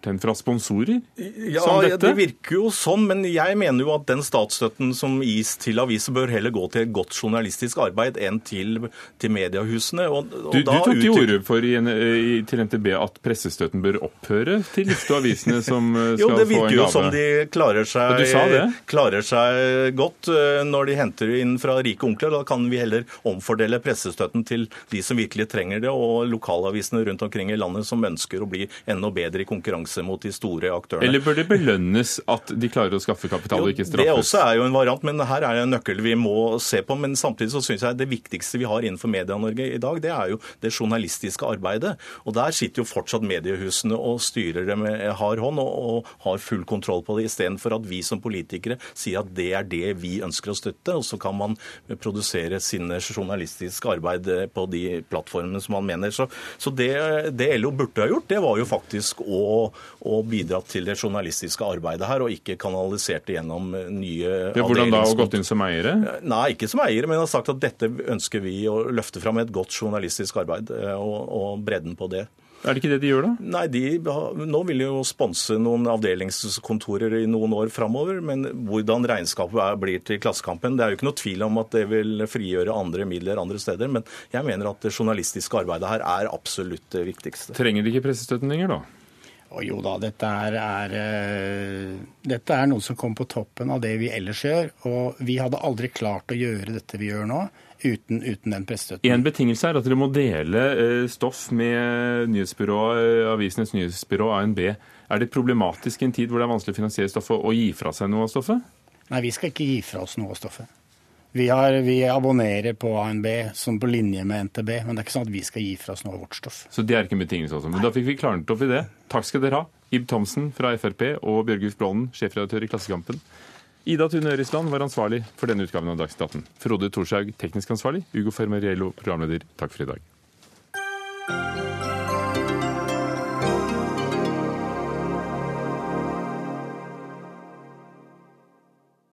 enn fra sponsorer? Ja, det virker jo sånn, men jeg mener jo at den statsstøtten som gis til aviser, bør heller gå til godt journalistisk arbeid enn til, til mediehusene. Og, og du, du, tok til orde for i, i, til NTB at pressestøtten bør opphøre til disse avisene som skal få en gave? Jo, det virker jo som de klarer seg, klarer seg godt eh, når de henter inn fra rike onkler. Da kan vi heller omfordele pressestøtten til de som virkelig trenger det, og lokalavisene rundt omkring i landet som ønsker å bli enda bedre i konkurranse konkurranse mot de store aktørene. Eller bør det belønnes at de klarer å skaffe kapital og ikke straffes? Det også er jo en variant, men her er det en nøkkel vi må se på. Men samtidig så syns jeg det viktigste vi har innenfor Media-Norge i dag, det er jo det journalistiske arbeidet. Og der sitter jo fortsatt mediehusene og styrer det med hard hånd og, og har full kontroll på det, istedenfor at vi som politikere sier at det er det vi ønsker å støtte, og så kan man produsere sine journalistiske arbeid på de plattformene som man mener. Så, så det, det LO burde ha gjort, det var jo faktisk å og bidratt til det journalistiske arbeidet her, og ikke kanalisert det gjennom nye ja, Hvordan da? Og gått inn som eiere? Nei, ikke som eiere, men har sagt at dette ønsker vi å løfte fram et godt journalistisk arbeid, eh, og, og bredden på det. Er det ikke det de gjør, da? Nei, de, Nå vil de jo sponse noen avdelingskontorer i noen år framover, men hvordan regnskapet er, blir til Klassekampen Det er jo ikke noe tvil om at det vil frigjøre andre midler andre steder, men jeg mener at det journalistiske arbeidet her er absolutt det viktigste. Trenger de ikke pressestøtten lenger, da? Og jo da, dette er, er, eh, dette er noe som kommer på toppen av det vi ellers gjør. Og vi hadde aldri klart å gjøre dette vi gjør nå, uten, uten den pressestøtten. En betingelse er at dere må dele eh, stoff med nyhetsbyrået, eh, avisenes nyhetsbyrå, ANB. Er det problematisk i en tid hvor det er vanskelig å finansiere stoffet, å gi fra seg noe av stoffet? Nei, vi skal ikke gi fra oss noe av stoffet. Vi, har, vi abonnerer på ANB som på linje med NTB, men det er ikke sånn at vi skal gi fra oss noe av vårt stoff. Så det er ikke en betingelse også. Men da fikk vi klarnet opp i det. Takk skal dere ha. Ib Thomsen fra Frp og Bjørgulf Blånen, sjefredaktør i Klassekampen. Ida Tune Ørisland var ansvarlig for denne utgaven av Dagsnytt 18. Frode Thorshaug, teknisk ansvarlig. Ugo Fermariello, programleder. Takk for i dag.